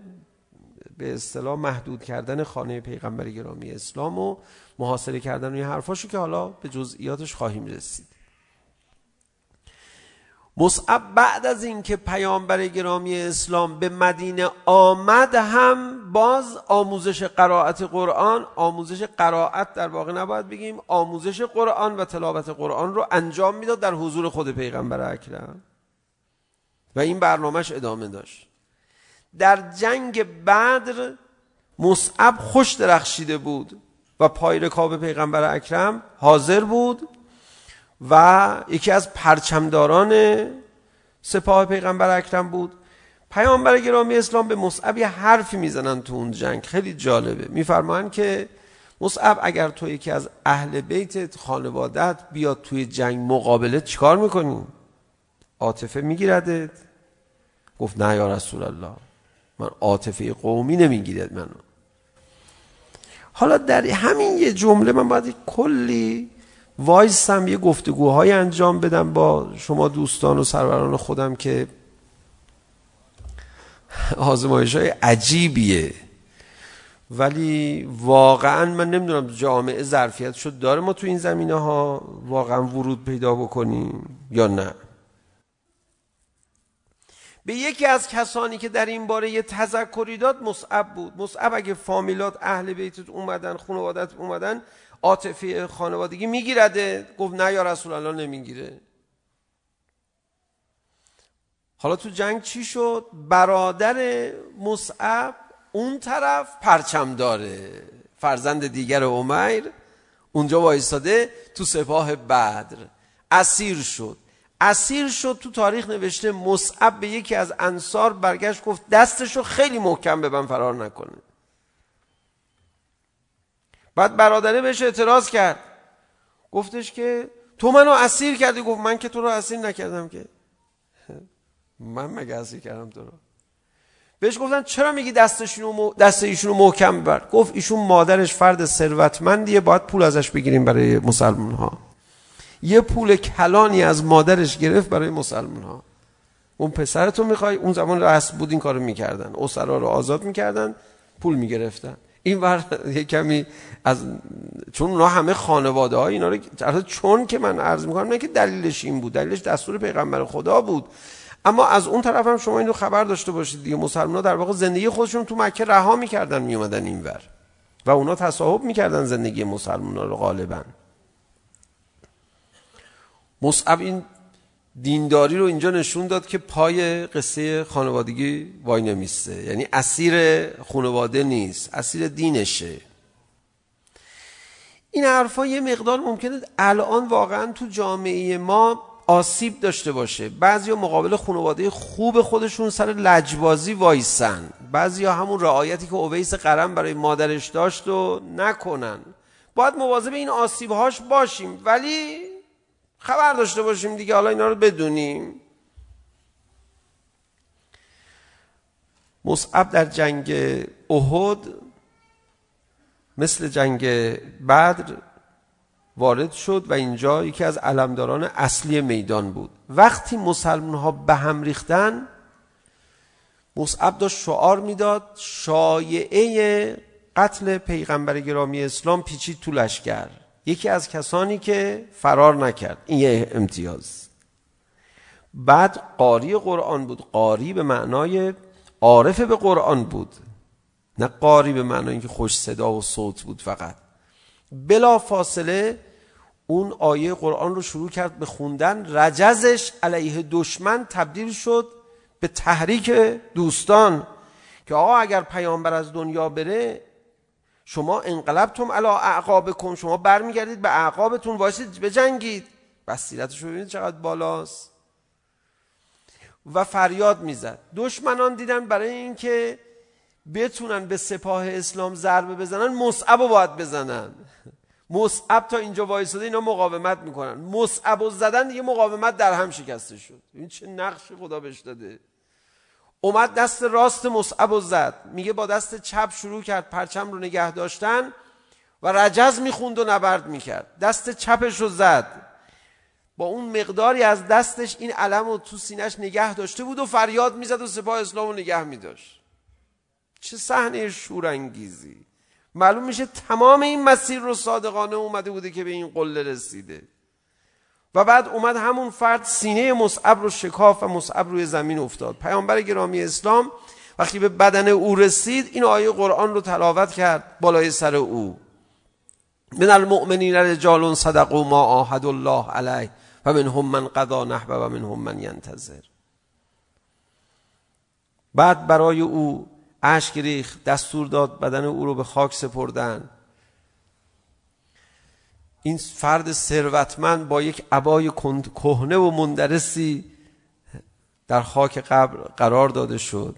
به اصطلاح محدود کردن خانه پیغمبر گرامی اسلام و محاصره کردن و این حرفاشو که حالا به جزئیاتش خواهیم رسید. مصعب بعد از اینکه پیامبر گرامی اسلام به مدینه آمد هم باز آموزش قرائت قرآن آموزش قرائت در واقع نباید بگیم آموزش قرآن و تلاوت قرآن رو انجام میداد در حضور خود پیغمبر اکرم. و این برنامهش ادامه داشت. در جنگ بدر مصعب خوش درخشیده بود و پای رکاب پیغمبر اکرم حاضر بود. و یکی از پرچمداران سپاه پیغمبر اکرم بود پیامبر گرامی اسلام به مصعب یه حرفی میزنن تو اون جنگ خیلی جالبه میفرمایند که مصعب اگر تو یکی از اهل بیتت خانوادت بیاد توی جنگ مقابله چیکار میکنی؟ عاطفه میگیردت گفت نه یا رسول الله من عاطفه قومی نمیگیرد منو حالا در همین یه جمله من باید کلی وایستم یه گفتگوهای انجام بدم با شما دوستان و سروران خودم که آزمایش های عجیبیه. ولی واقعا من نمیدونم جامعه ظرفیت شد داره ما تو این زمینه ها واقعا ورود پیدا بکنیم یا نه. به یکی از کسانی که در این باره یه تذکری داد مصعب بود. مصعب اگه فامیلات اهل بیتت اومدن خانوادت اومدن عاطفه خانوادگی میگیرده گفت نه یا رسول الله نمیگیره. حالا تو جنگ چی شد؟ برادر مصعب اون طرف پرچم داره. فرزند دیگر عمر اونجا وایساده تو سپاه بدر. اسیر شد. اسیر شد تو تاریخ نوشته مصعب به یکی از انصار برگشت گفت دستشو خیلی محکم ببن فرار نکنه. بعد برادره بهش اعتراض کرد گفتش که تو منو اسیر کردی گفت من که تو رو اسیر نکردم که من مگه اسیر کردم تو رو بهش گفتن چرا میگی دستشونو دست ایشونو محکم ببر گفت ایشون مادرش فرد ثروتمندیه باید پول ازش بگیریم برای مسلمان ها یه پول کلانی از مادرش گرفت برای مسلمان ها اون پسرتو میخوای اون زمان رسم بود این کارو میکردن اسرا رو آزاد میکردن پول میگرفتن این ور یه کمی از چون اونا همه خانواده های اینا رو چون که من عرض میکنم نه که دلیلش این بود دلیلش دستور پیغمبر خدا بود اما از اون طرف هم شما اینو خبر داشته باشید دیگه مسلمان ها در واقع زندگی خودشون تو مکه رها می‌کردن میومدن اینور و اونا تصاحب میکردن زندگی مسلمان ها رو غالبا مصعب این دینداری رو اینجا نشون داد که پای قصه خانوادگی وای نمیسته یعنی اسیر خانواده نیست اسیر دینشه. این حرفا یه مقدار ممکنه الان واقعا تو جامعه ما آسیب داشته باشه. بعضیا مقابل خانواده خوب خودشون سر لجبازی وایسن. بعضیا همون رعایتی که اویس قرم برای مادرش داشت و نکنن. باید مواظب این آسیب هاش باشیم. ولی خبر داشته باشیم دیگه حالا اینا رو بدونیم. مصعب در جنگ احد مثل جنگ بدر وارد شد و اینجا یکی از علمداران اصلی میدان بود. وقتی مسلمان ها به هم ریختن مصعب داشت شعار میداد شایعه قتل پیغمبر گرامی اسلام پیچید تو لشکر. یکی از کسانی که فرار نکرد. این یه امتیاز. بعد قاری قرآن بود. قاری به معنای عارف به قرآن بود. نه قاری به معنای اینکه خوش صدا و صوت بود فقط. بلا فاصله اون آیه قرآن رو شروع کرد به خوندن. رجزش علیه دشمن تبدیل شد به تحریک دوستان که آقا اگر پیامبر از دنیا بره شما انقلبتم علی اعقابکم شما برمیگردید به اعقابتون واسید بجنگید بصیرتش رو ببینید چقدر بالاست. و فریاد میزد. دشمنان دیدن برای اینکه بتونن به سپاه اسلام ضربه بزنن مصعب رو باید بزنن. مصعب تا اینجا وایساده اینا مقاومت میکنن. مصعب رو زدن دیگه مقاومت در هم شکسته شد. این چه نقش خدا بهش داده. اومد دست راست مصعب و زد میگه با دست چپ شروع کرد پرچم رو نگه داشتن و رجز میخوند و نبرد میکرد. دست چپش رو زد. با اون مقداری از دستش این علم رو تو سینش نگه داشته بود و فریاد میزد و سپاه اسلام رو نگه میداشت. چه صحنه شورانگیزی. معلوم میشه تمام این مسیر رو صادقانه اومده بوده که به این قله رسیده. و بعد اومد همون فرد سینه مصعب رو شکاف و مصعب روی زمین افتاد. پیامبر گرامی اسلام وقتی به بدن او رسید این آیه قرآن رو تلاوت کرد بالای سر او. من المؤمنین رجال صدقوا ما آهد الله علیه و منهم من قضا نحبه و منهم من ينتظر بعد برای او اشک ریخ دستور داد بدن او رو به خاک سپردن. این فرد ثروتمند با یک عبای کهنه و مندرسی در خاک قبر قرار داده شد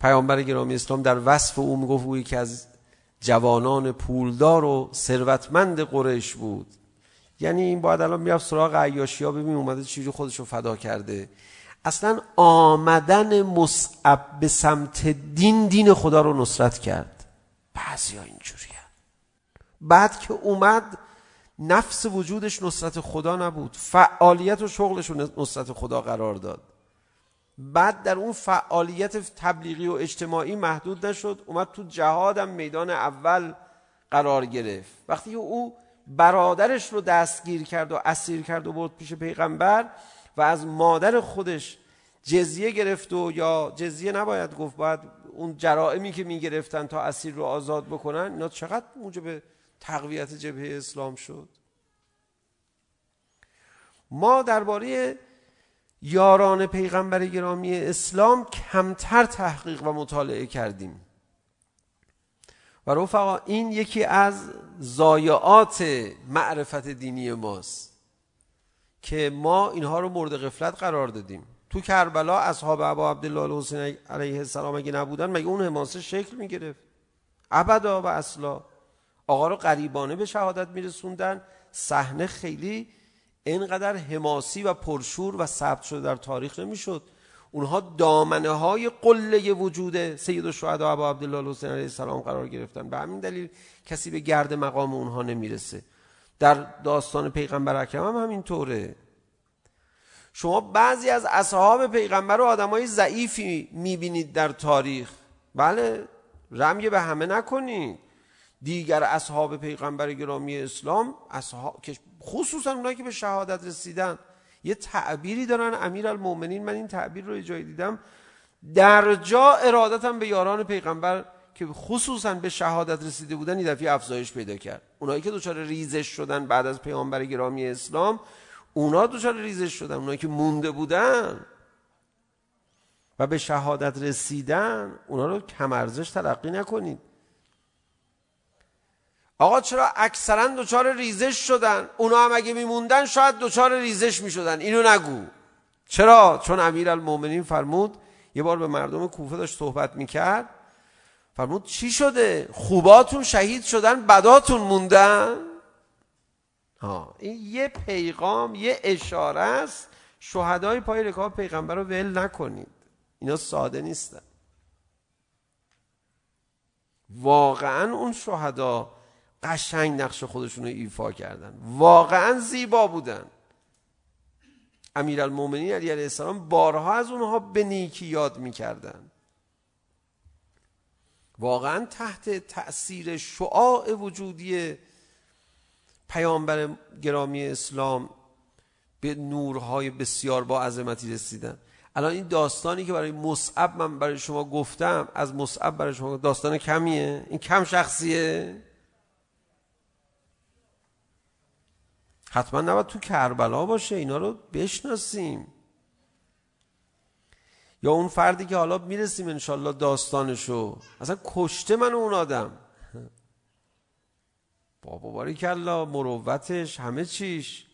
پیامبر گرامی اسلام در وصف او میگفت او یکی از جوانان پولدار و ثروتمند قریش بود یعنی این باید الان میرفت سراغ عیاشیا ببین اومده چجوری خودش رو فدا کرده اصلا آمدن مصعب به سمت دین دین خدا رو نصرت کرد بعضی ها اینجوری بعد که اومد نفس وجودش نصرت خدا نبود. فعالیت و شغلش رو نصرت خدا قرار داد. بعد در اون فعالیت تبلیغی و اجتماعی محدود نشد اومد تو جهادم میدان اول قرار گرفت. وقتی او برادرش رو دستگیر کرد و اسیر کرد و برد پیش پیغمبر و از مادر خودش جزیه گرفت و یا جزیه نباید گفت باید اون جرائمی که میگرفتن تا اسیر رو آزاد بکنن اینا چقدر موجب تقویت جبهه اسلام شد ما درباره یاران پیغمبر گرامی اسلام کمتر تحقیق و مطالعه کردیم و رفقا این یکی از زایعات معرفت دینی ماست که ما اینها رو مورد غفلت قرار دادیم تو کربلا اصحاب ابا عبدالله حسین علیه السلام اگه نبودن مگه اون حماسه شکل میگرفت ابدا و اصلا آقا رو قریبانه به شهادت میرسوندن. صحنه خیلی اینقدر حماسی و پرشور و ثبت شده در تاریخ نمیشد. اونها دامنه های قله وجود سید الشهدا ابو عبدالله حسین علیه السلام قرار گرفتن. به همین دلیل کسی به گرد مقام اونها نمیرسه. در داستان پیغمبر اکرم هم همین طوره شما بعضی از اصحاب پیغمبر رو آدمای ضعیفی میبینید در تاریخ. بله رمیه به همه نکنید. دیگر اصحاب پیغمبر گرامی اسلام اصحاب خصوصا اونایی که به شهادت رسیدن یه تعبیری دارن امیرالمومنین من این تعبیر رو جای دیدم. در جا ارادتم به یاران پیغمبر که خصوصا به شهادت رسیده بودن این دفعه افزایش پیدا کرد. اونایی که دچار ریزش شدن بعد از پیامبر گرامی اسلام اونا دچار ریزش شدن. اونایی که مونده بودن و به شهادت رسیدن اونا رو کم ارزش تلقی نکنید. آقا چرا اکثرا دوچار ریزش شدن اونا هم اگه میموندن شاید دوچار ریزش میشدن اینو نگو چرا چون امیر المومنین فرمود یه بار به مردم کوفه داشت صحبت میکرد فرمود چی شده خوباتون شهید شدن بداتون موندن ها این یه پیغام یه اشاره است شهدای پای رکاب پیغمبر رو ول نکنید اینا ساده نیستن واقعا اون شهدا قشنگ نقش خودشون رو ایفا کردن. واقعا زیبا بودن. امیرالمومنین علی علیه السلام بارها از اونها به نیکی یاد میکردن. واقعا تحت تأثیر شعاع وجودی پیامبر گرامی اسلام به نورهای بسیار با عظمتی رسیدن. الان این داستانی که برای مصعب من برای شما گفتم از مصعب برای شما داستان کمیه؟ این کم شخصیه؟ حتما نباید تو کربلا باشه اینا رو بشناسیم یا اون فردی که حالا میرسیم انشالله داستانشو اصلا کشته من اون آدم بابا باریکلا مروتش همه چیش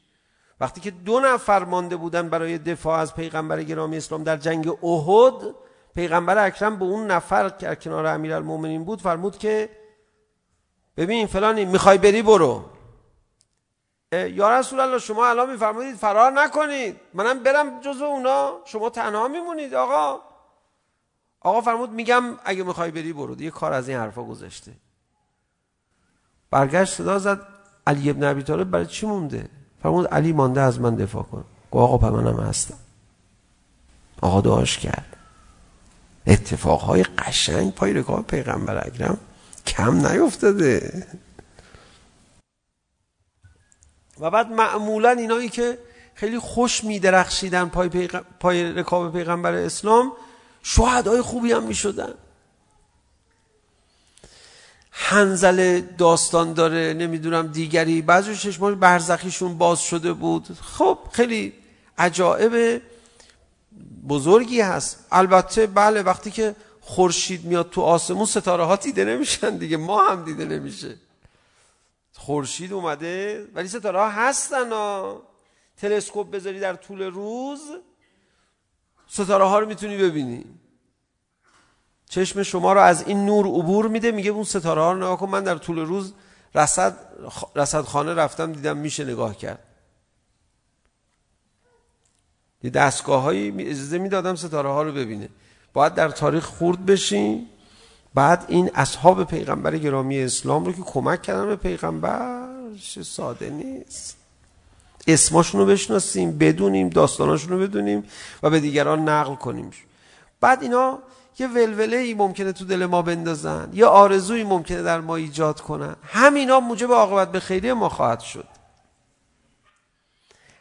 وقتی که دو نفر مانده بودن برای دفاع از پیغمبر گرامی اسلام در جنگ احد پیغمبر اکرم به اون نفر که در کنار امیرالمومنین بود فرمود که ببین فلانی میخوای بری برو یا رسول الله شما الان میفرمایید فرار نکنید منم برم جزو اونا شما تنها میمونید آقا آقا فرمود میگم اگه میخوای بری برو یه کار از این حرفا گذشته برگشت صدا زد علی ابن ابی طالب برای چی مونده فرمود علی مانده از من دفاع کن گو آقا پر منم هستم آقا دعاش کرد اتفاقهای قشنگ پای رکاب پیغمبر اکرم کم نیفتاده و بعد معمولا اینایی که خیلی خوش می درخشیدن پای, پیغ... پای رکاب پیغمبر اسلام شهدای خوبی هم می شدن هنزل داستان داره نمیدونم دیگری بعضی چشمان برزخیشون باز شده بود. خب خیلی عجائب بزرگی هست. البته بله وقتی که خورشید میاد تو آسمون ستاره ها دیده نمیشن دیگه ما هم دیده نمیشه. خورشید اومده. ولی ستاره ها هستن ها تلسکوپ بذاری در طول روز. ستاره ها رو میتونی ببینی. چشم شما رو از این نور عبور میده. میگه اون ستاره ها رو نگاه کن. من در طول روز رصد رصدخانه رفتم. دیدم میشه نگاه کرد. یه دستگاه هایی اجازه میدادم ستاره ها رو ببینه. باید در تاریخ خورد بشین بعد این اصحاب پیغمبر گرامی اسلام رو که کمک کردن به پیغمبر چه ساده نیست اسماشون رو بشناسیم بدونیم داستاناشون رو بدونیم و به دیگران نقل کنیم بعد اینا یه ولوله ای ممکنه تو دل ما بندازن یه آرزویی ممکنه در ما ایجاد کنن همینا موجب عاقبت به خیری ما خواهد شد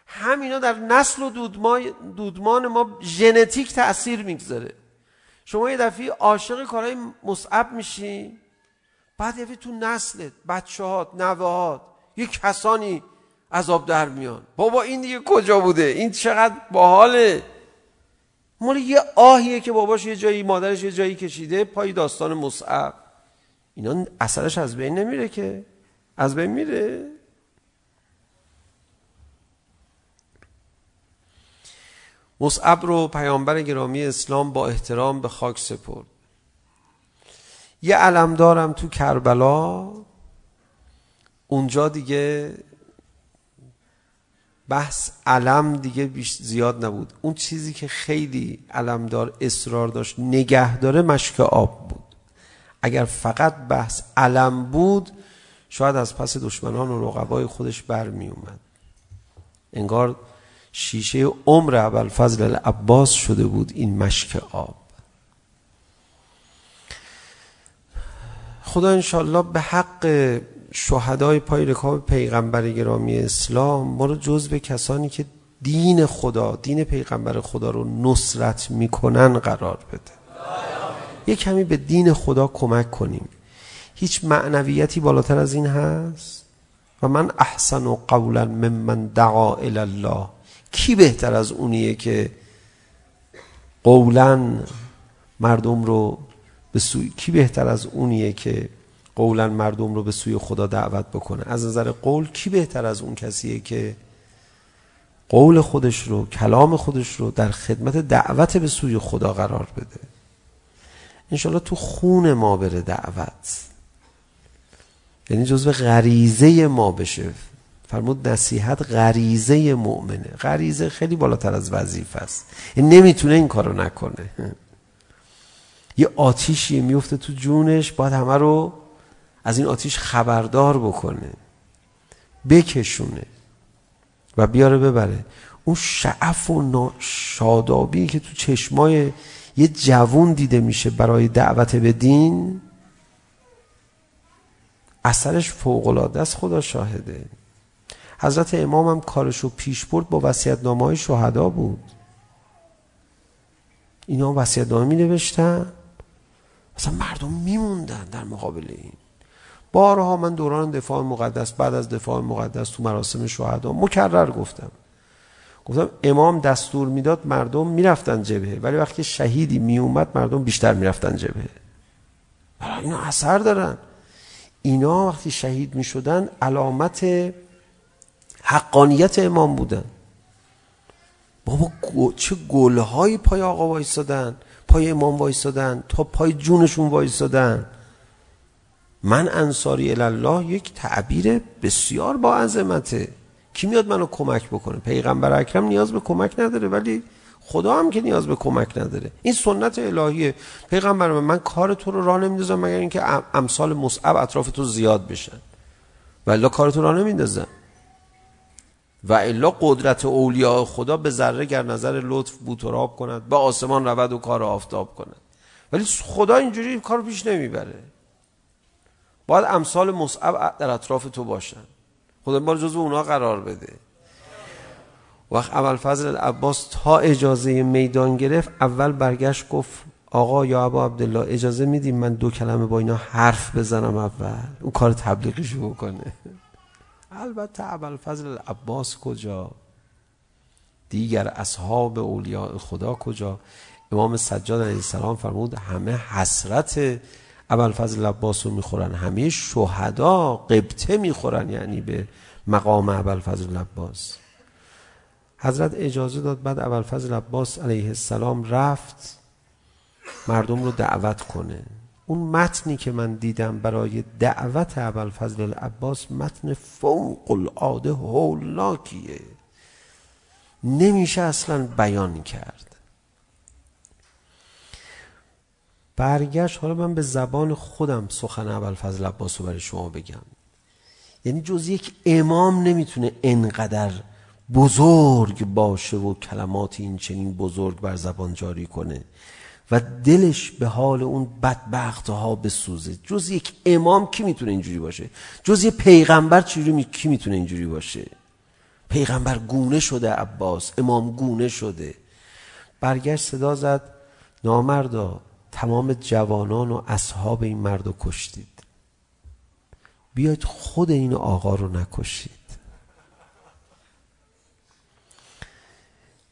همینا در نسل و دودمان دودمان ما ژنتیک تاثیر میگذاره شما یه دفعه عاشق کارهای مصعب میشی بعد یه تو نسلت بچه‌هات نوهات یه کسانی عذاب در میان. بابا این دیگه کجا بوده؟ این چقدر باحاله. مال یه آهیه که باباش یه جایی مادرش یه جایی کشیده پای داستان مصعب. اینا اثرش از بین نمیره که. از بین میره. مصعب رو پیامبر گرامی اسلام با احترام به خاک سپرد یه علمدارم تو کربلا اونجا دیگه بحث علم دیگه بیش زیاد نبود اون چیزی که خیلی علمدار اصرار داشت نگه داره مشک آب بود اگر فقط بحث علم بود شاید از پس دشمنان و رقبای خودش برمی اومد انگار شیشه عمر اول فضل العباس شده بود این مشک آب. خدا انشالله به حق شهدای پای رکاب پیغمبر گرامی اسلام ما رو جز به کسانی که دین خدا دین پیغمبر خدا رو نصرت میکنن قرار بده. یه کمی به دین خدا کمک کنیم. هیچ معنویتی بالاتر از این هست؟ و من احسن و قولا ممن دعا الله. کی بهتر از اونیه که قولا مردم رو به سوی کی بهتر از اونیه که قولا مردم رو به سوی خدا دعوت بکنه؟ از نظر قول کی بهتر از اون کسیه که قول خودش رو کلام خودش رو در خدمت دعوت به سوی خدا قرار بده؟ انشالله تو خون ما بره دعوت. یعنی جزو غریزه ما بشه. فرمود نصیحت غریزه مؤمنه. غریزه خیلی بالاتر از وظیفه است. این نمیتونه این کارو نکنه. یه آتیشی میفته تو جونش باید همه رو از این آتیش خبردار بکنه. بکشونه و بیاره ببره. اون شعف و شادابی که تو چشمای یه جوون دیده میشه برای دعوت به دین اثرش فوق‌العاده است خدا شاهده. حضرت امام هم کارشو پیش برد با وسیعتنامه های شهدا بود. اینا وسیعتنامه می نوشتن. مثلا مردم میموندن در مقابل این. بارها من دوران دفاع مقدس بعد از دفاع مقدس تو مراسم شهدا مکرر گفتم. گفتم امام دستور میداد مردم میرفتن جبهه ولی وقتی شهیدی می اومد مردم بیشتر میرفتن جبهه. برای اینا اثر دارن. اینا وقتی شهید می شدن علامت حقانیت امام بودن بابا چه گلهای پای آقا وایستادن پای امام وایستادن تا پای جونشون وایستادن من انصاری الله یک تعبیر بسیار با عظمته کی میاد منو کمک بکنه پیغمبر اکرم نیاز به کمک نداره ولی خدا هم که نیاز به کمک نداره این سنت الهیه پیغمبر من, من کار تو رو راه نمیندازم مگر اینکه امثال مصعب اطراف تو زیاد بشن ولی کار تو راه نمیندازم و الا قدرت اولیاء خدا به ذره گر نظر لطف بود تراب کند به آسمان رود و کار آفتاب کند. ولی خدا اینجوری کار پیش نمیبره. باید امثال مصعب در اطراف تو باشن. خدا ما جزو اونها قرار بده. وقت اول فضل عباس تا اجازه میدان گرفت اول برگشت گفت آقا یا ابا عبدالله اجازه میدیم من دو کلمه با اینا حرف بزنم اول؟ اون کار تبلیغیشو بکنه البته اول فضل عباس کجا دیگر اصحاب اولیاء خدا کجا امام سجاد علیه السلام فرمود همه حسرت اول فضل عباس رو میخورن همه شهدا قبطه میخورن یعنی به مقام اول فضل عباس حضرت اجازه داد بعد اول فضل عباس علیه السلام رفت مردم رو دعوت کنه اون متنی که من دیدم برای دعوت اول فضل العباس متن فوق العاده هولاکیه. نمیشه اصلا بیان کرد. برگشت حالا من به زبان خودم سخن اول فضل عباس رو برای شما بگم. یعنی جز یک امام نمیتونه انقدر بزرگ باشه و کلمات این چنین بزرگ بر زبان جاری کنه. و دلش به حال اون بدبخت ها بسوزه جز یک امام کی میتونه اینجوری باشه؟ جز یه پیغمبر چجوری می... کی میتونه اینجوری باشه؟ پیغمبر گونه شده عباس. امام گونه شده. برگشت صدا زد. نامردا تمام جوانان و اصحاب این مردو کشتید. بیاید خود این آقا رو نکشید.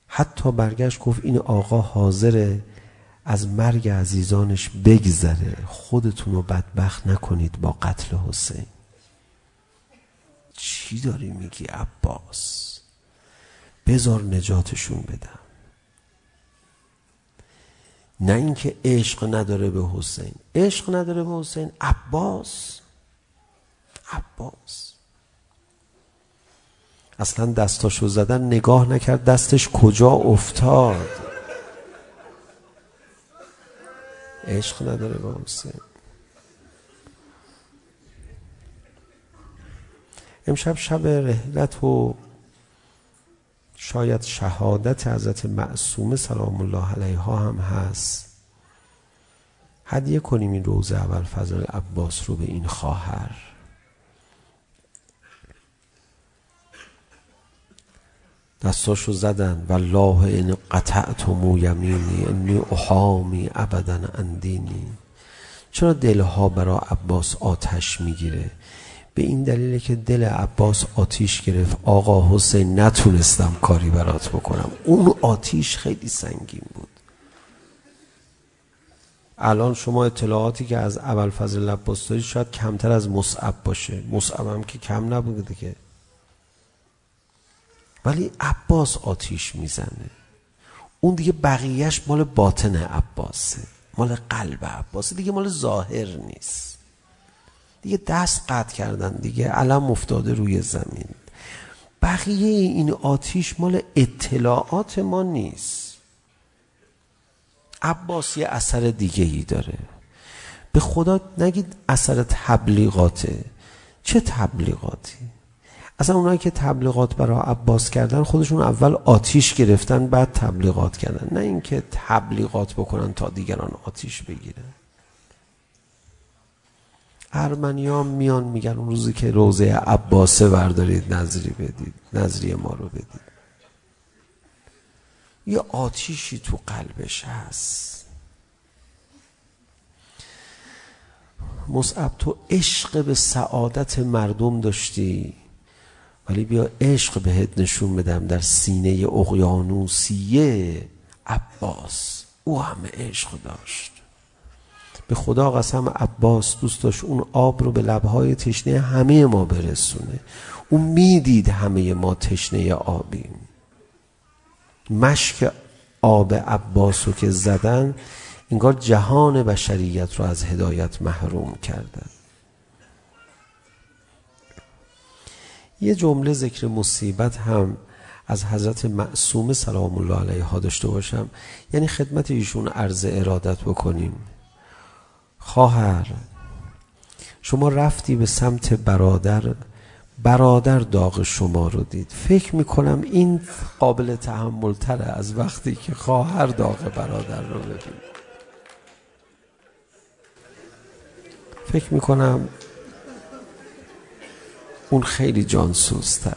حتی برگشت گفت این آقا حاضره. از مرگ عزیزانش بگذره. خودتون رو بدبخت نکنید با قتل حسین. چی داری میگی عباس؟ بذار نجاتشون بدم. نه اینکه عشق نداره به حسین. عشق نداره به حسین. عباس. عباس. اصلا دستاشو زدن نگاه نکرد دستش کجا افتاد؟ عشق نداره با امسه امشب شب رهلت و شاید شهادت حضرت معصومه سلام الله علیها هم هست. هدیه کنیم این روز اول فضل عباس رو به این خواهر. دستاشو زدن والله این قطعتم یمینی انی احامی ابدا اندینی چرا دلها برا عباس آتش میگیره به این دلیله که دل عباس آتیش گرفت آقا حسین نتونستم کاری برات بکنم اون آتیش خیلی سنگین بود الان شما اطلاعاتی که از اول فضل لباس دارید شاید کمتر از مصعب باشه مصعب هم که کم نبوده که ولی عباس آتیش میزنه. اون دیگه بقیهش مال باطن عباسه مال قلب عباسه دیگه مال ظاهر نیست. دیگه دست قطع کردن دیگه علم افتاده روی زمین. بقیه این آتیش مال اطلاعات ما نیست. عباس یه اثر دیگه ای داره. به خدا نگید اثر تبلیغاته. چه تبلیغاتی؟ اصلا اونایی که تبلیغات برای عباس کردن خودشون اول آتیش گرفتن بعد تبلیغات کردن. نه اینکه تبلیغات بکنن تا دیگران آتیش بگیرن ارمنیان میان میگن اون روزی که روزه عباسه بردارید نظری بدید نظری ما رو بدید. یه آتیشی تو قلبش هست. مصعب تو عشق به سعادت مردم داشتی؟ ولی بیا عشق بهت نشون بدم در سینه اقیانوسیه عباس او همه عشق داشت به خدا قسم عباس دوست داشت اون آب رو به لبهای تشنه همه ما برسونه او میدید همه ما تشنه آبیم مشک آب عباس رو که زدن انگار جهان بشریت رو از هدایت محروم کردن یه جمله ذکر مصیبت هم از حضرت معصوم سلام الله علیه ها داشته باشم. یعنی خدمت ایشون عرض ارادت بکنیم. خواهر شما رفتی به سمت برادر برادر داغ شما رو دید. فکر میکنم این قابل تحمل تره از وقتی که خواهر داغ برادر رو ببین. فکر میکنم اون خیلی جانسوزتره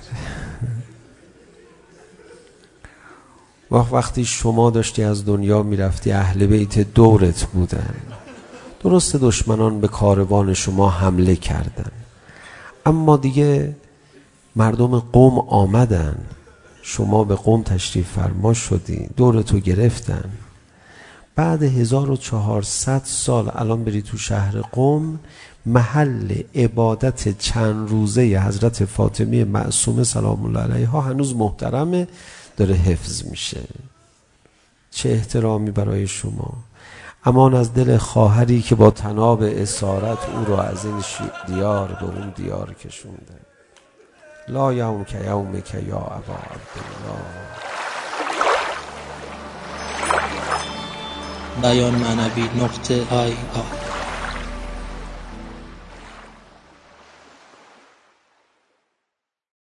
وقتی شما داشتی از دنیا میرفتی اهل بیت دورت بودن درست دشمنان به کاروان شما حمله کردن اما دیگه مردم قوم آمدن شما به قوم تشریف فرما شدی دورتو گرفتن بعد 1400 سال الان بری تو شهر قوم محل عبادت چند روزه حضرت فاطمه معصومه سلام الله علیها هنوز محترمه داره حفظ میشه چه احترامی برای شما امان از دل خواهری که با تناب اسارت او را از این دیار به اون دیار کشونده لا یوم که یوم که یا ابا عبدالله بیان معنوی نقطه آی آی